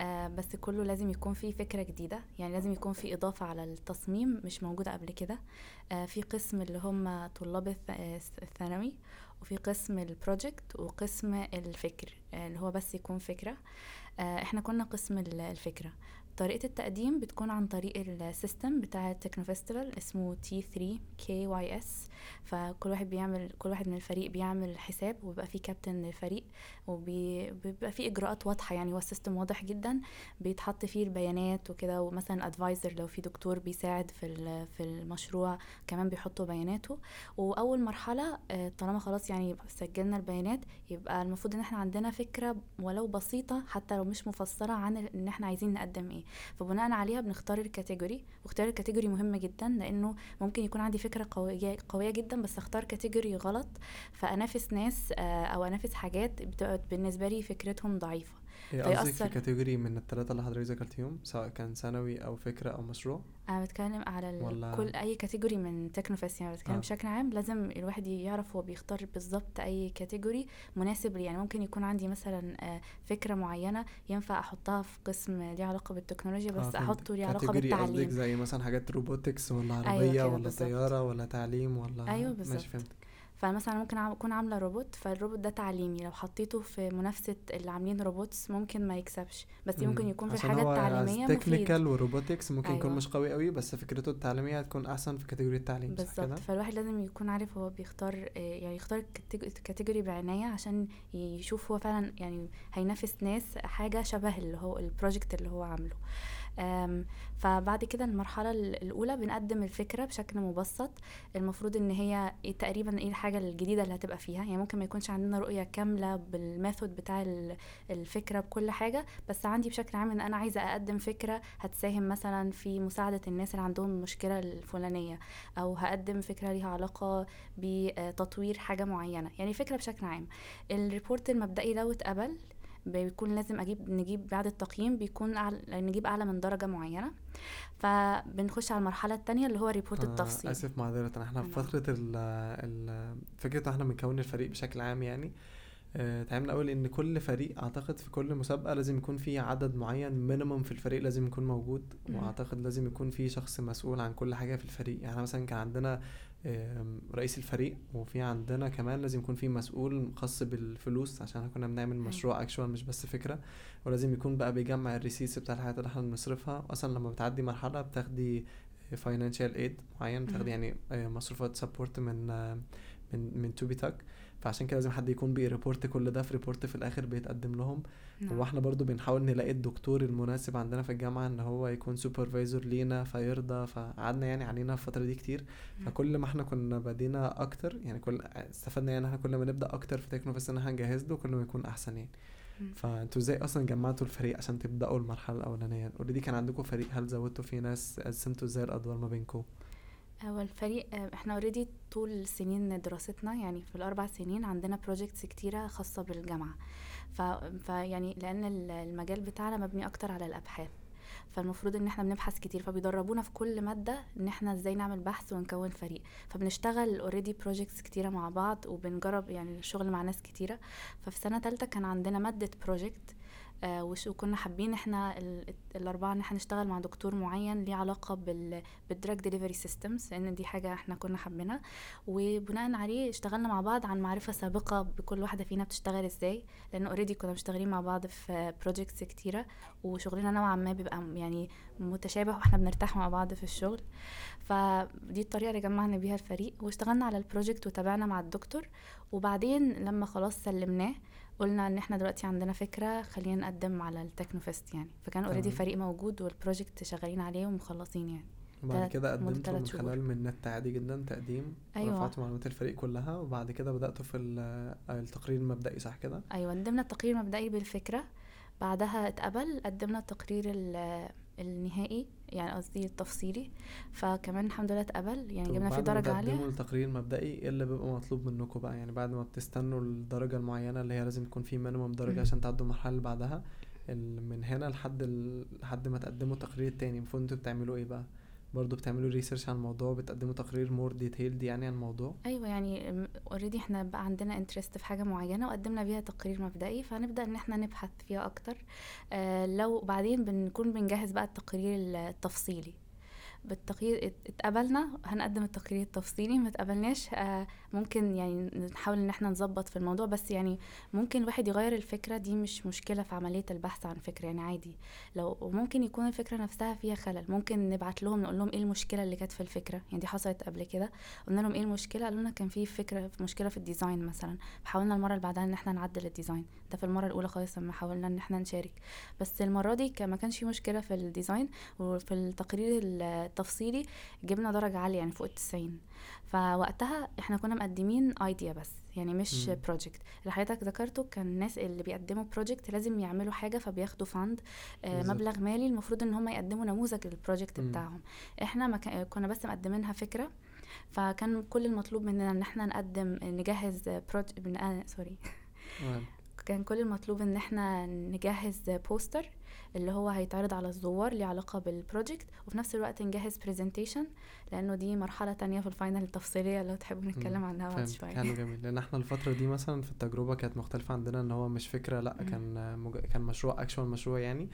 آه بس كله لازم يكون فيه فكرة جديدة. يعني لازم يكون فيه إضافة على التصميم مش موجودة قبل كده. آه في قسم اللي هم طلاب آه، الثانوي وفي قسم ال project وقسم الفكر. آه اللي هو بس يكون فكرة. آه إحنا كنا قسم ال- الفكرة. طريقة التقديم بتكون عن طريق ال system بتاع ال Techno Festival اسمه T3 KYS فكل واحد بيعمل كل واحد من الفريق بيعمل حساب وبيبقى فيه كابتن للفريق. وبيبقى فيه إجراءات واضحة يعني هو واضح جدا بيتحط فيه البيانات وكده ومثلا advisor لو في دكتور بيساعد في في المشروع كمان بيحطوا بياناته. وأول مرحلة آه، طالما خلاص يعني سجلنا البيانات يبقى المفروض إن إحنا عندنا فكرة ولو بسيطة حتى لو مش مفسرة عن إن إحنا عايزين نقدم إيه. فبناء عليها بنختار ال category واختيار ال category مهم جدا لأنه ممكن يكون عندي فكرة قوية قوية جدا بس أختار category غلط. فأنافس ناس آه، أو أنافس حاجات بتبقى بالنسبة لي فكرتهم ضعيفة
إيه قصدك في. category من الثلاثة اللي حضرتك ذكرتيهم سواء كان ثانوي أو فكرة أو مشروع
أنا بتكلم على
ولا-
كل أي category من تكنوفيست يعني بتكلم
آه.
بشكل عام لازم الواحد يعرف هو بيختار بالظبط أي category مناسب ليه يعني ممكن يكون عندي مثلا آه، فكرة معينة ينفع أحطها في قسم ليه علاقة بالتكنولوجيا بس أحطه ليه علاقة
category قصدك
بالتعليم
زي مثلا حاجات robotics ولا
أيوة
عربية
كده
ولا
بالظبط.
طيارة ولا تعليم ولا
أيوة
ماشي
بالظبط. فمثلا ممكن أكون عاملة روبوت فالروبوت ده تعليمي. لو حطيته في منافسة اللي عاملين robots ممكن ما يكسبش. بس دي ممكن
مم.
يكون في التعليميه مفيد
technical و robotics ممكن يكون
أيوة.
مش قوي قوي بس فكرته التعليمية هتكون أحسن في category التعليم
بالظبط. فالواحد لازم يكون عارف هو بيختار آه، يعني يختار category بعناية عشان يشوف هو فعلا يعني هينافس ناس حاجة شبه اللي هو ال project اللي هو عامله. فبعد كده المرحلة ال- الأولى بنقدم الفكرة بشكل مبسط. المفروض إن هي إيه تقريبا إيه الحاجة الجديدة اللي هتبقى فيها. يعني ممكن ما يكونش عندنا رؤية كاملة بال method بتاع ال- الفكرة بكل حاجة بس عندي بشكل عام إن أنا عايزة أقدم فكرة هتساهم مثلا في مساعدة الناس اللي عندهم المشكلة الفلانية أو هقدم فكرة ليها علاقة بتطوير حاجة معينة. يعني فكرة بشكل عام. ال report المبدئي لو اتقبل بيكون لازم أجيب نجيب بعد التقييم بيكون أعلى نجيب أعلى من درجة معينة فبنخش على المرحلة الثانية اللي هو report
أنا
التفصيل
آسف معذرة إحنا في. فترة ال ال فكرة إحنا بنكون الفريق بشكل عام يعني آه، اتعلمنا اول ان كل فريق أعتقد في كل مسابقة لازم يكون في عدد معين minimum في الفريق لازم يكون موجود. وأعتقد لازم يكون في شخص مسؤول عن كل حاجة في الفريق يعني مثلا كان عندنا رئيس الفريق وفي عندنا كمان لازم يكون في مسؤول خاص بالفلوس عشان إحنا كنا بنعمل. مشروع actual مش بس فكرة ولازم يكون بقى بيجمع ال receipts بتاع الحاجات اللي إحنا بنصرفها أصلا لما بتعدي مرحلة بتاخدي financial aid معين. بتاخدي يعني آه، مصروفات support من آه، من من TÜBİTAK فعشان كده لازم حد يكون بي report كل ده في report في الآخر بيتقدم لهم
نعم.
وإحنا برضو بنحاول نلاقي الدكتور المناسب عندنا في الجامعة إن هو يكون supervisor لينا فيرضى فقعدنا يعني علينا الفترة دي كتير
مم.
فكل ما إحنا كنا بدينا أكتر يعني كل استفدنا يعني إحنا كل ما نبدأ أكتر في تكنوفيست ان إحنا نجهز له كل ما يكون أحسن يعني. فأنتوا إزاي أصلا جمعتوا الفريق عشان تبدأوا المرحلة الأولانية already كان عندكم فريق هل زودتوا فيه ناس قسمتوا إزاي الأدوار ما بينكم
هو الفريق إحنا already طول سنين دراستنا يعني في الأربع سنين عندنا projects كتيرة خاصة بالجامعة. ف... فيعني لأن ال- المجال بتاعنا مبني أكتر على الأبحاث. فالمفروض إن إحنا بنبحث كتير فبيدربونا في كل مادة إن إحنا إزاي نعمل بحث ونكون فريق. فبنشتغل already projects كتيرة مع بعض وبنجرب يعني الشغل مع ناس كتيرة. ففي سنة تالتة كان عندنا مادة project وكنا حابين إحنا ال- الأربعة إن إحنا نشتغل مع دكتور معين ليه علاقة بال بال drug delivery systems لأن دي حاجة إحنا كنا حابينها. وبناء عليه اشتغلنا مع بعض عن معرفة سابقة بكل واحدة فينا بتشتغل إزاي لأن already كنا مشتغلين مع بعض في projects كتيرة وشغلنا نوعا ما بيبقى يعني متشابه وإحنا بنرتاح مع بعض في الشغل. فدي الطريقة اللي جمعنا بيها الفريق واشتغلنا على ال project وتابعنا مع الدكتور. وبعدين لما خلاص سلمناه قلنا إن إحنا دلوقتي عندنا فكرة خلينا نقدم على التكنوفيست يعني فكان
already.
فريق موجود وال project شغالين عليه ومخلصين يعني
وبعد كده قدمتوا من. خلال من النت عادي جدا تقديم
أيوة.
ورفعتوا معلومات الفريق كلها وبعد كده بدأتوا في ال- التقرير المبدئي صح كده؟
أيوه قدمنا التقرير المبدئي بالفكرة بعدها اتقبل قدمنا التقرير ال- النهائي يعني قصدي التفصيلي. فكمان الحمد لله اتقبل. يعني جبنا فيه
بعد ما
درجة
تقدموا
عاليه
التقرير المبدئي إيه اللي بيبقى مطلوب منكم بقى؟ يعني بعد ما بتستنوا الدرجة المعينة اللي هي لازم يكون في مينيمم درجة
مم.
عشان تعدوا المرحلة اللي بعدها من هنا لحد ال... لحد ما تقدموا التقرير التاني المفروض أنتوا بتعملوا إيه بقى؟ برضو بتعملوا research عن الموضوع بتقدموا تقرير more detailed يعني عن الموضوع؟
أيوه يعني already إحنا بقى عندنا interest في حاجة معينة وقدمنا بيها تقرير مبدئي فهنبدأ إن إحنا نبحث فيها أكتر. آه لو بعدين بنكون بنجهز بقى التقرير التفصيلي. بالتقرير ات- اتقبلنا هنقدم التقرير التفصيلي ما اتقبلناش آه ممكن يعني نحاول إن إحنا نظبط في الموضوع بس يعني ممكن الواحد يغير الفكرة دي مش مشكلة في عملية البحث عن فكرة يعني عادي. لو وممكن يكون الفكرة نفسها فيها خلل ممكن نبعت لهم نقول لهم إيه المشكلة اللي كانت في الفكرة؟ يعني دي حصلت قبل كده. قلنا لهم إيه المشكلة؟ قالوا لنا كان في فكرة في مشكلة في ال design مثلا. فحاولنا المرة اللي بعدها إن إحنا نعدل ال design. ده في المرة الأولى خالص لما حاولنا إن إحنا نشارك. بس المرة دي ما كانش في مشكلة في ال design وفي التقرير التفصيلي جبنا درجة عالية يعني فوق التسعين فوقتها إحنا كنا مقدمين idea بس يعني مش. project اللي حضرتك ذكرته كان الناس اللي بيقدموا project لازم يعملوا حاجة فبياخدوا fund آه. مبلغ مالي المفروض إن هم يقدموا نموذج لل
project.
بتاعهم إحنا ما كنا بس مقدمينها فكرة فكان كل المطلوب مننا إن إحنا نقدم نجهز project آه
sorry.
كان كل المطلوب إن إحنا نجهز poster اللي هو هيتعرض على الزوار ليه علاقة بال project وفي نفس الوقت نجهز presentation لأنه دي مرحلة تانية في ال final التفصيلية لو تحبوا نتكلم عنها بعد شوية.
حلو جميل. لأن إحنا الفترة دي مثلا في التجربة كانت مختلفة عندنا إن هو مش فكرة
لأ.
كان مج... كان مشروع actual مشروع يعني.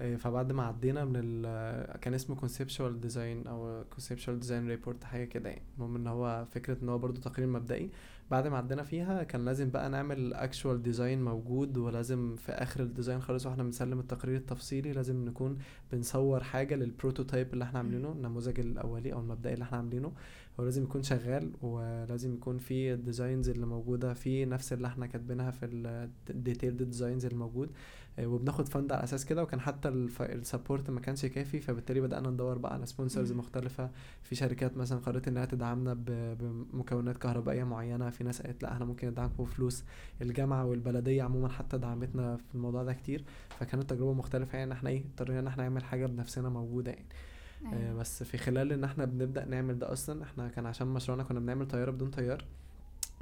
إيه، فبعد ما عدينا من ال كان اسمه conceptual design أو conceptual design report حاجة كده يعني. المهم إن هو فكرة إن هو برضو تقرير مبدئي. بعد ما عدينا فيها كان لازم بقى نعمل actual design موجود ولازم في آخر ال design خالص وإحنا بنسلم التقرير التفصيلي لازم نكون بنصور حاجة لل prototype اللي إحنا عاملينه النموذج الأولي أو المبدئي اللي إحنا عاملينه. هو لازم يكون شغال ولازم يكون في ال designs اللي موجودة فيه نفس اللي إحنا كاتبينها في ال detailed designs الموجود. آه، وبناخد fund على أساس كده وكان حتى ال support ما كانش كافي فبالتالي بدأنا ندور بقى على
sponsors.
مختلفة. في شركات مثلا قررت إنها تدعمنا بمكونات كهربائية معينة. في ناس قالت لا إحنا ممكن ندعمكم بفلوس الجامعة والبلدية عموما حتى دعمتنا في الموضوع ده كتير. فكانت تجربة مختلفة يعني إحنا إيه اضطرينا إن إحنا نعمل حاجة بنفسنا موجودة يعني. آه،
أيوة.
بس في خلال إن إحنا بنبدأ نعمل ده أصلا إحنا كان عشان مشروعنا كنا بنعمل طيارة بدون طيار.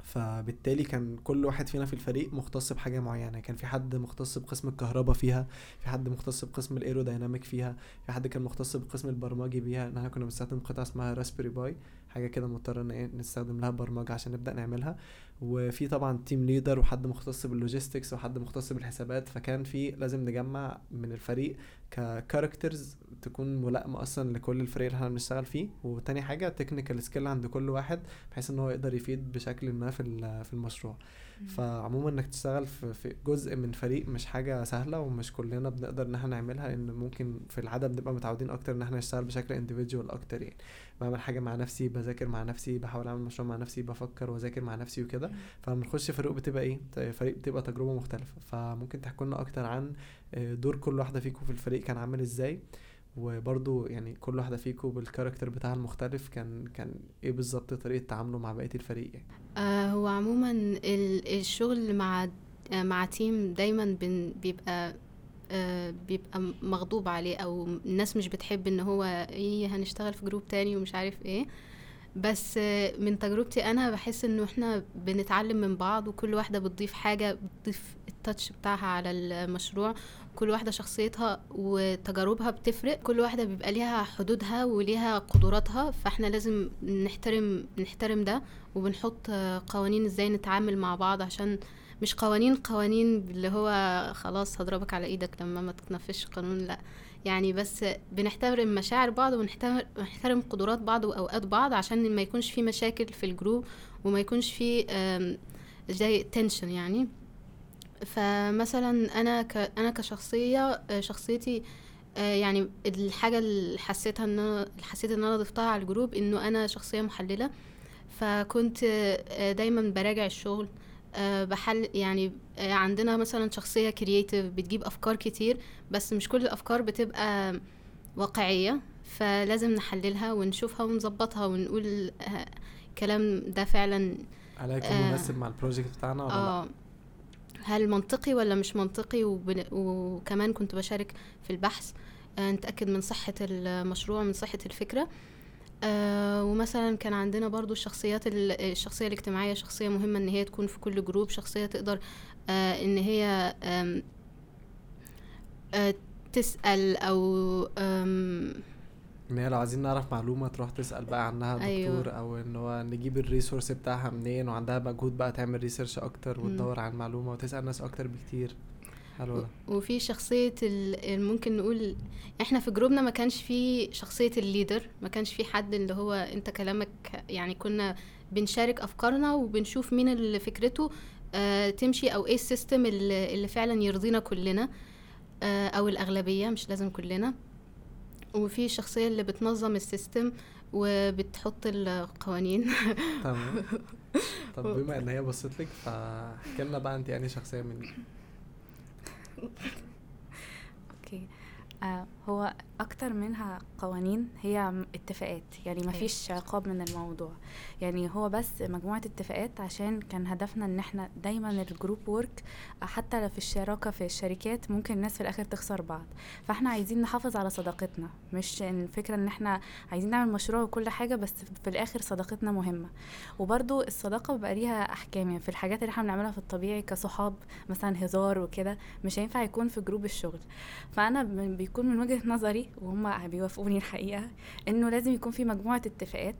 فبالتالي كان كل واحد فينا في الفريق مختص بحاجة معينة. كان في حد مختص بقسم الكهرباء فيها في حد مختص بقسم ال aerodynamic فيها في حد كان مختص بقسم البرمجي بيها. إن إحنا كنا بنستخدم قطعة اسمها Raspberry Pi حاجة كده مضطر ان إيه نستخدم لها برمجة عشان نبدأ نعملها. وفي طبعا team leader وحد مختص بال logistics وحد مختص بالحسابات فكان في لازم نجمع من الفريق ك characters تكون ملائمة أصلا لكل الفريق اللي إحنا بنشتغل فيه. وتاني حاجة technical skill عند كل واحد بحيث إن هو يقدر يفيد بشكل ما في ال- في المشروع. فعموما إنك تشتغل في, في جزء من فريق مش حاجة سهلة ومش كلنا بنقدر إن إحنا نعملها لأن ممكن في العاده بنبقى متعودين أكتر إن إحنا نشتغل بشكل individual أكتر يعني. بعمل حاجة مع نفسي بذاكر مع نفسي بحاول أعمل مشروع مع نفسي بفكر وأذاكر مع نفسي وكده. فلما نخش فريق بتبقى إيه؟ فريق بتبقى تجربة مختلفة. فممكن تحكوا لنا أكتر عن آه، دور كل واحدة فيكم في الفريق كان عامل إزاي؟ وبرضو يعني كل واحدة فيكم بالكاركتر بتاعها المختلف كان كان إيه بالظبط طريقة تعامله مع بقية الفريق يعني؟
آه هو عموما ال- الشغل مع آه مع تيم دايما بن بيبقى بيبقى م- مغضوب عليه أو الناس مش بتحب إن هو إيه هنشتغل في جروب تاني ومش عارف إيه. بس آه من تجربتي أنا بحس إنه إحنا بنتعلم من بعض وكل واحدة بتضيف حاجة بتضيف التاتش بتاعها على المشروع. كل واحدة شخصيتها وتجاربها بتفرق. كل واحدة بيبقى ليها حدودها وليها قدراتها فإحنا لازم نحترم نحترم ده وبنحط آه، قوانين إزاي نتعامل مع بعض عشان مش قوانين قوانين اللي هو خلاص هضربك على إيدك لما ما تتنفذش قانون لأ. يعني بس بنحترم مشاعر بعض ونحترم نحترم قدرات بعض وأوقات بعض عشان ما يكونش في مشاكل في ال group وما يكونش في زي tension يعني. فمثلا أنا ك أنا كشخصية آه، شخصيتي آه، يعني الحاجة اللي حسيتها إن أنا حسيت إن أنا ضفتها على ال group إنه أنا شخصية محللة. فكنت آه، دايما براجع الشغل آه، بحل يعني آه، عندنا مثلا شخصية creative بتجيب أفكار كتير بس مش كل الأفكار بتبقى واقعية فلازم نحللها ونشوفها ونظبطها ونقول آه، الكلام ده فعلا
على يكون
آه.
مناسب مع ال project بتاعنا ولا لأ
آه هل منطقي ولا مش منطقي وبن... وكمان كنت بشارك في البحث آه نتأكد من صحة المشروع من صحة الفكرة آه ومثلا كان عندنا برضو الشخصيات ال- الشخصية الاجتماعية شخصية مهمة إن هي تكون في كل group شخصية تقدر آه إن هي آم آه تسأل أو آم
إن هي لو عايزين نعرف معلومة تروح تسأل بقى عنها دكتور
أيوة.
أو إن هو نجيب ال resource بتاعها منين وعندها مجهود بقى تعمل research
أكتر.
وتدور على المعلومة وتسأل ناس أكتر بكتير حلو ده.
وفي شخصية ال- ال- ممكن نقول إحنا في group نا ما كانش في شخصية ال leader ما كانش في حد اللي هو انت كلامك يعني كنا بنشارك أفكارنا وبنشوف مين اللي فكرته آه تمشي أو إيه ال system اللي, اللي فعلا يرضينا كلنا آه أو الأغلبية مش لازم كلنا. وفي الشخصية اللي بتنظم ال system وبتحط القوانين.
تمام. طب بما إن هي بصت لك فاحكي لنا بقى أنت يعني شخصية من
okay آه هو أكتر منها قوانين هي اتفاقات يعني ما. فيش عقاب من الموضوع. يعني هو بس مجموعة اتفاقات عشان كان هدفنا إن إحنا دايما ال group work حتى لو في الشراكة في الشركات ممكن الناس في الآخر تخسر بعض. فإحنا عايزين نحافظ على صداقتنا مش إن الفكرة إن إحنا عايزين نعمل مشروع وكل حاجة بس في الآخر صداقتنا مهمة. وبرضو الصداقة بيبقى ليها أحكام يعني في الحاجات اللي إحنا بنعملها في الطبيعي كصحاب مثلا هزار وكده مش هينفع يكون في group الشغل. فأنا بيكون من وجهة نظري وهم بيوافقوني الحقيقة إنه لازم يكون في مجموعة اتفاقات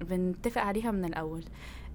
بنتفق عليها من الأول.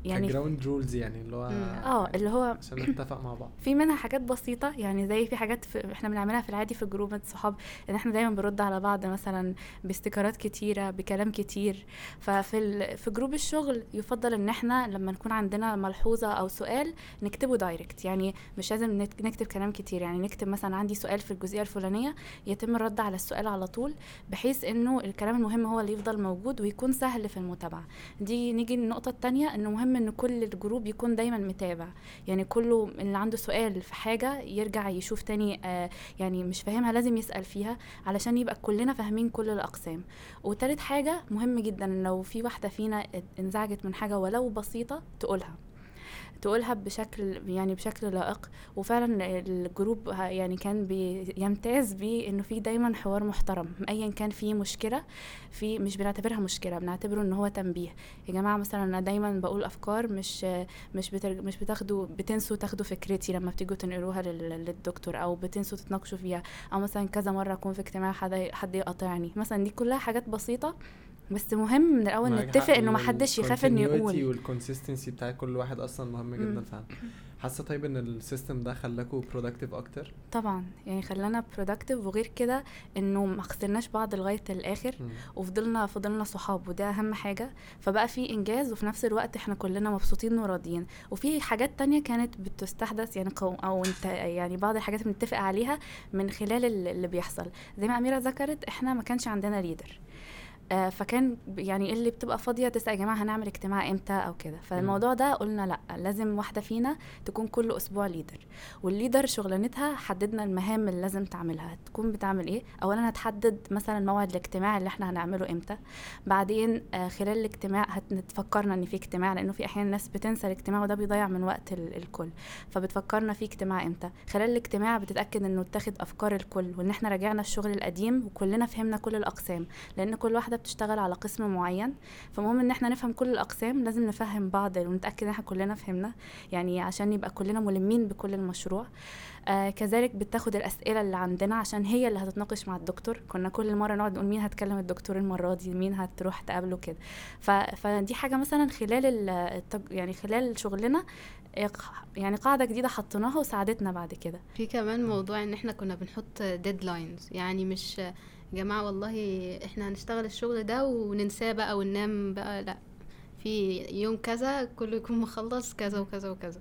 يعني
ground rules يعني اللي هو.
آه اللي هو
عشان نتفق مع بعض.
في منها حاجات بسيطة يعني زي في حاجات في إحنا بنعملها في العادي في group الصحاب إن إحنا دايما بنرد على بعض مثلا ب sticker ات كتيرة بكلام كتير. ففي ال... في group الشغل يفضل إن إحنا لما نكون عندنا ملحوظة أو سؤال نكتبه direct يعني مش لازم نكتب كلام كتير. يعني نكتب مثلا عندي سؤال في الجزئية الفلانية يتم الرد على السؤال على طول بحيث إنه الكلام المهم هو اللي يفضل موجود ويكون سهل في المتابعة. دي نيجي للنقطة التانية إنه مهم إن كل ال group يكون دايما متابع. يعني كله اللي عنده سؤال في حاجة يرجع يشوف تاني آه يعني مش فاهمها لازم يسأل فيها علشان يبقى كلنا فاهمين كل الأقسام. وتالت حاجة مهم جدا لو في واحدة فينا انزعجت من حاجة ولو بسيطة تقولها. تقولها بشكل يعني بشكل لائق. وفعلا الجروب يعني كان بيمتاز بيه إنه في دايما حوار محترم. ايا كان في مشكلة في مش بنعتبرها مشكلة بنعتبره إن هو تنبيه. يا جماعة مثلا أنا دايما بقول أفكار مش مش بتر... مش بتاخدوا بتنسوا تاخدوا فكرتي لما بتيجوا تنقلوها لل... للدكتور أو بتنسوا تتناقشوا فيها. أو مثلا كذا مرة أكون في اجتماع حد حد يقاطعني. مثلا دي كلها حاجات بسيطة بس مهم من
الأول
نتفق إنه
ال-
محدش يخاف
إنه
يقول.
وال consistency بتاع كل واحد أصلا مهم جدا. فعلا. حاسة طيب إن ال system ده خلاكوا productive أكتر؟
طبعا. يعني خلانا productive وغير كده إنه ما خسرناش بعض لغاية
الآخر.
وفضلنا فضلنا صحاب وده أهم حاجة. فبقى في إنجاز وفي نفس الوقت إحنا كلنا مبسوطين وراضيين. وفي حاجات تانية كانت بتستحدث يعني قو أو انت يعني بعض الحاجات بنتفق عليها من خلال ال- اللي بيحصل. زي ما أميرة ذكرت إحنا ما كانش عندنا leader آه، فكان يعني اللي بتبقى فاضية تسأل يا جماعة هنعمل اجتماع إمتى أو كده. فالموضوع ده قلنا لأ لازم واحدة فينا تكون كل أسبوع leader وال leader شغلانتها حددنا المهام اللي لازم تعملها. تكون بتعمل إيه؟ اولا هتحدد مثلا موعد الاجتماع اللي إحنا هنعمله إمتى. بعدين آه، خلال الاجتماع هتفكرنا إن في اجتماع لأنه في أحيانا ناس بتنسى الاجتماع وده بيضيع من وقت ال- الكل. فبتفكرنا في اجتماع إمتى. خلال الاجتماع بتتأكد إنه اتاخد أفكار الكل وإن إحنا راجعنا الشغل القديم وكلنا فهمنا كل الأقسام. لأن كل واحدة بتشتغل على قسم معين. فمهم إن إحنا نفهم كل الأقسام لازم نفهم بعض ونتأكد إن إحنا كلنا فهمنا يعني عشان يبقى كلنا ملمين بكل المشروع. آه كذلك بتاخد الأسئلة اللي عندنا عشان هي اللي هتتناقش مع الدكتور. كنا كل مرة نقعد نقول مين هتكلم الدكتور المرة دي مين هتروح تقابله كده. فدي حاجة مثلا خلال ال... التج... يعني خلال شغلنا يعني قاعدة جديدة حطيناها وساعدتنا بعد كده.
في كمان موضوع إن إحنا كنا بنحط ديدلاينز يعني مش يا جماعة والله إحنا هنشتغل الشغل ده وننساه بقى وننام بقى لأ في يوم كذا كله يكون مخلص كذا وكذا وكذا.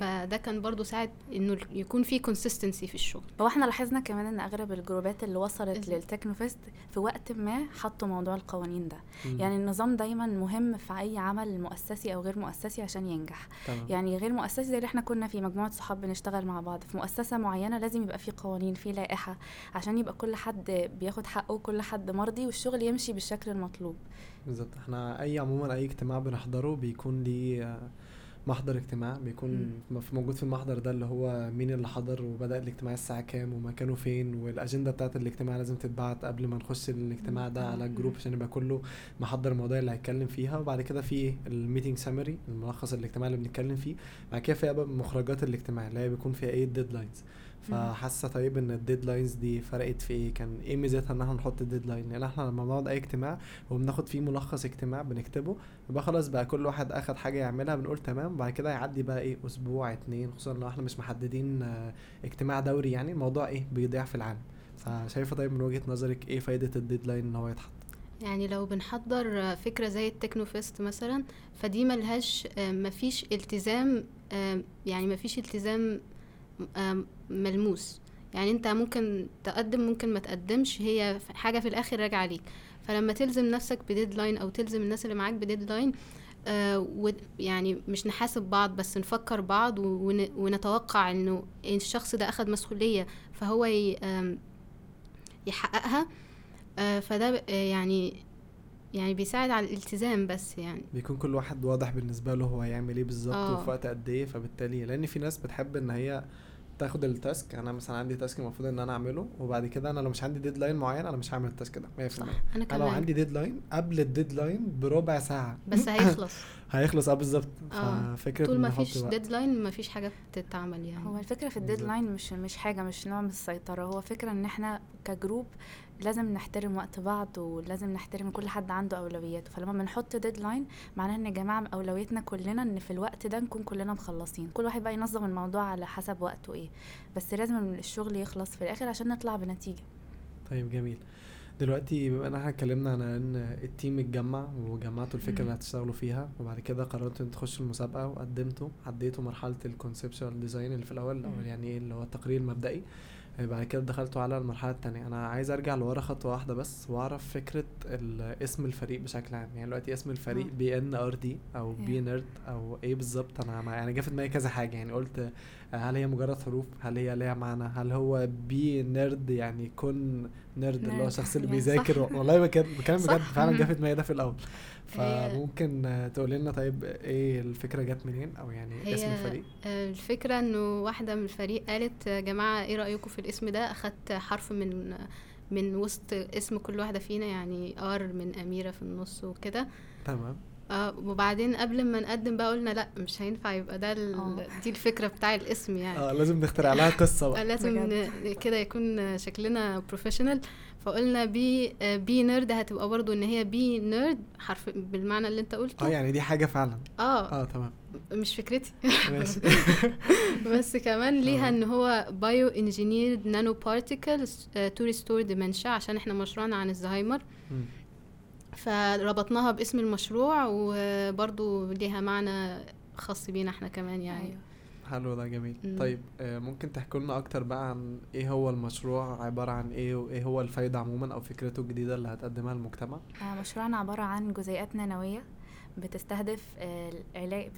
فده كان برضو ساعد إنه يكون في consistency في الشغل.
هو إحنا لاحظنا كمان إن أغلب الجروبات اللي وصلت
إزاي؟
للتكنوفيست في وقت ما حطوا موضوع القوانين ده.
مم.
يعني النظام دايما مهم في أي عمل مؤسسي أو غير مؤسسي عشان ينجح.
تمام.
يعني غير مؤسسي زي اللي إحنا كنا في مجموعة صحاب بنشتغل مع بعض. في مؤسسة معينة لازم يبقى في قوانين في لائحة عشان يبقى كل حد بياخد حقه وكل حد مرضي والشغل يمشي بالشكل المطلوب.
بالظبط. إحنا أي عموما أي اجتماع بنحضره بيكون ليه محضر اجتماع بيكون في- موجود في المحضر ده اللي هو مين اللي حضر وبدأ الاجتماع الساعة كام ومكانه فين والأجندة بتاعة الاجتماع لازم تتبعت قبل ما نخش الاجتماع ده على الجروب عشان يبقى كله محضر المواضيع اللي هيتكلم فيها. وبعد كده في ال meeting summary الملخص الاجتماع اللي بنتكلم فيه. بعد كده في مخرجات الاجتماع اللي هي بيكون فيها إيه؟ ال deadlines فحاسة طيب إن ال deadlines دي فرقت في إيه؟ كان إيه ميزتها إن إحنا نحط ال deadline لأن إحنا لما بنقعد أي اجتماع وبناخد فيه ملخص اجتماع بنكتبه يبقى خلاص بقى كل واحد آخد حاجة يعملها بنقول تمام. بعد كده يعدي بقى إيه؟ أسبوع اتنين خصوصا لو إحنا مش محددين آه، اجتماع دوري يعني الموضوع إيه؟ بيضيع في العالم. فشايفة طيب من وجهة نظرك إيه فايدة ال deadline إن هو يتحط؟
يعني لو بنحضر فكرة زي التكنوفست مثلا فدي ملهاش آه، مفيش التزام آه، يعني مفيش التزام آه، ملموس. يعني انت ممكن تقدم ممكن ما تقدمش هي حاجة في الآخر راجعة عليك فلما تلزم نفسك بديدلاين أو تلزم الناس اللي معاك بديدلاين آه يعني مش نحاسب بعض بس نفكر بعض ون- ونتوقع إنه الشخص ده أخد مسؤولية فهو يحققها. آه، فده آه، يعني يعني بيساعد على الالتزام بس يعني.
بيكون كل واحد واضح بالنسبة له هو هيعمل إيه بالظبط
آه.
وفي وقت قد إيه فبالتالي لأن في ناس بتحب إن هي تاخد ال task. أنا مثلا عندي task المفروض إن أنا أعمله وبعد كده أنا لو مش عندي deadline معين أنا مش هعمل ال task ده. 100%
صح. أنا
أنا لو
كمان.
عندي deadline قبل ال deadline بربع ساعة.
بس هيخلص.
هيخلص. آه بالظبط.
آه.
ففكرة
طول ما فيش. deadline ما فيش حاجة بتتعمل يعني.
هو الفكرة في.
ال
deadline مش مش حاجة مش نوع من السيطرة. هو فكرة إن إحنا ك group لازم نحترم وقت بعض ولازم نحترم كل حد عنده أولوياته. فلما بنحط deadline معناه إن يا جماعة اولويتنا كلنا إن في الوقت ده نكون كلنا مخلصين. كل واحد بقى ينظم الموضوع على حسب وقته إيه. بس لازم الشغل يخلص في الآخر عشان نطلع بنتيجة.
طيب جميل. دلوقتي بما إن إحنا اتكلمنا عن إن ال team اتجمع وجمعتوا الفكرة اللي. هتشتغلوا فيها وبعد كده قررتوا إن تخشوا المسابقة وقدمتوا عديتوا مرحلة ال conceptual design اللي في الأول
أو.
يعني إيه اللي هو التقرير المبدئي. بعد كده دخلتوا على المرحلة التانية أنا عايز أرجع لورا خطوة واحدة بس وأعرف فكرة ال- اسم الفريق بشكل عام يعني دلوقتي اسم الفريق
آه.
B N R D أو
be.
nerd أو إيه بالظبط أنا ما- يعني جه في دماغي كذا حاجة يعني قلت هل هي مجرد حروف؟ هل هي ليها معنى؟ هل هو be nerd يعني كن nerd اللي هو الشخص اللي بيذاكر. والله بجد. بجد فعلا جه. في دماغي ده في
الأول.
فممكن تقولي لنا طيب إيه الفكرة جت منين أو يعني اسم الفريق؟
الفكرة إنه واحدة من الفريق قالت يا جماعة إيه رأيكم في الاسم ده؟ أخدت حرف من من وسط اسم كل واحدة فينا يعني R من أميرة في النص وكده.
تمام.
آه وبعدين قبل ما نقدم بقى قلنا لا مش هينفع يبقى ده ال-
آه.
دي الفكرة بتاع الاسم يعني.
آه لازم نخترع لها
قصة
بقى.
لازم كده يكون شكلنا professional فقلنا be آه، be nerd هتبقى برضو إن هي be nerd حرف بالمعنى اللي أنت قلته.
آه يعني دي حاجة فعلا.
آه.
آه تمام.
مش فكرتي.
ماشي.
بس كمان ليها. إن هو bio engineered nanoparticles to restore dementia عشان إحنا مشروعنا عن الزهايمر. فربطناها باسم المشروع وبرضو ليها معنى خاص بينا إحنا كمان يعني
أيوة.
حلو ده جميل
مم.
طيب آه، ممكن تحكوا لنا أكتر بقى عن إيه هو المشروع عبارة عن إيه وإيه هو الفايدة عموما أو فكرته الجديدة اللي هتقدمها للمجتمع
آه، مشروعنا عبارة عن جزيئات نانوية بتستهدف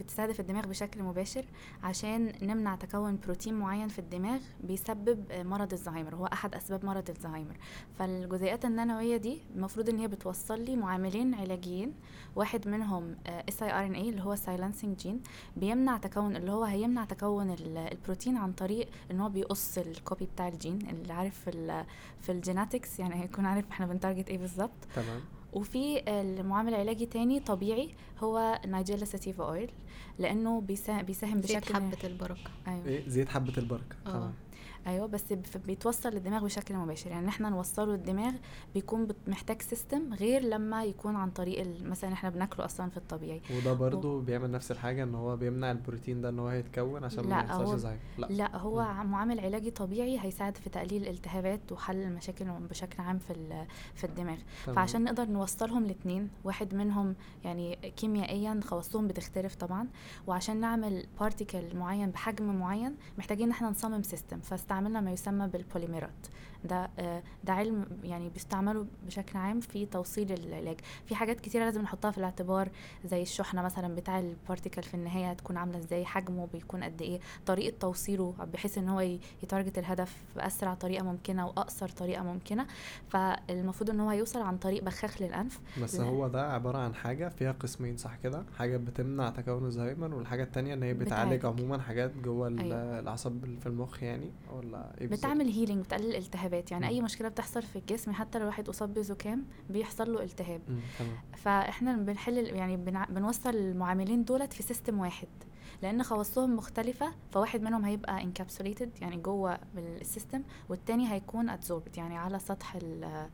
بتستهدف الدماغ بشكل مباشر عشان نمنع تكون بروتين معين في الدماغ بيسبب مرض الزهايمر هو أحد أسباب مرض الزهايمر. فالجزيئات النانوية دي المفروض إن هي بتوصل لي معاملين علاجيين واحد منهم اس اي ار ان اي اللي هو silencing gene بيمنع تكون اللي هو هيمنع تكون ال- البروتين عن طريق إن هو بيقص ال copy بتاع الجين اللي عارف في ال genetics يعني هيكون عارف إحنا بن target إيه بالظبط.
تمام.
وفي المعامل علاجي تاني طبيعي هو Nigella sativa oil لأنه بيسا- بيساهم
زيت
بشكل
حبة البركة.
أيوه.
إيه زيت حبة البركة.
آه.
تمام
أيوه بس بيتوصل للدماغ بشكل مباشر. يعني إحنا نوصله الدماغ بيكون محتاج system غير لما يكون عن طريق مثلا إحنا بناكله أصلا في الطبيعي.
وده برضو بيعمل نفس الحاجة إن هو بيمنع البروتين ده إن هو يتكون عشان ما
لا،
يحصلش
هو-
زهايمر لا.
لا هو. ع- معامل علاجي طبيعي هيساعد في تقليل الالتهابات وحل المشاكل بشكل عام في ال- في الدماغ.
تمام.
فعشان نقدر نوصلهم الاثنين واحد منهم يعني كيميائيا خواصهم بتختلف طبعا وعشان نعمل particle معين بحجم معين محتاجين إن إحنا نصمم system فاستعملنا ما يسمى بالبوليمرات. ده آه، ده علم يعني بيستعملوا بشكل عام في توصيل العلاج في حاجات كتيرة لازم نحطها في الاعتبار زي الشحنة مثلا بتاع ال particle في النهاية هتكون عاملة إزاي حجمه بيكون قد إيه طريقة توصيله بحيث إن هو ي target الهدف بأسرع طريقة ممكنة وأقصر طريقة ممكنة فالمفروض إن هو يوصل عن طريق بخاخ للأنف
بس. هو ده عبارة عن حاجة فيها قسمين صح كده حاجة بتمنع تكون الزهايمر والحاجة التانية إن هي بتعالج. عموما حاجات جوه
أيوة.
الأعصاب في المخ يعني ولا إيه؟
بتعمل healing بتقلل الالتهابات يعني. أي مشكلة بتحصل في الجسم حتى لو الواحد أصاب بزكام بيحصل له التهاب. فإحنا بنحل يعني بنوصل المعاملين دولت في system واحد. لأن خواصهم مختلفة فواحد منهم هيبقى encapsulated يعني جوه ال system والتاني هيكون adsorbed يعني على سطح ال-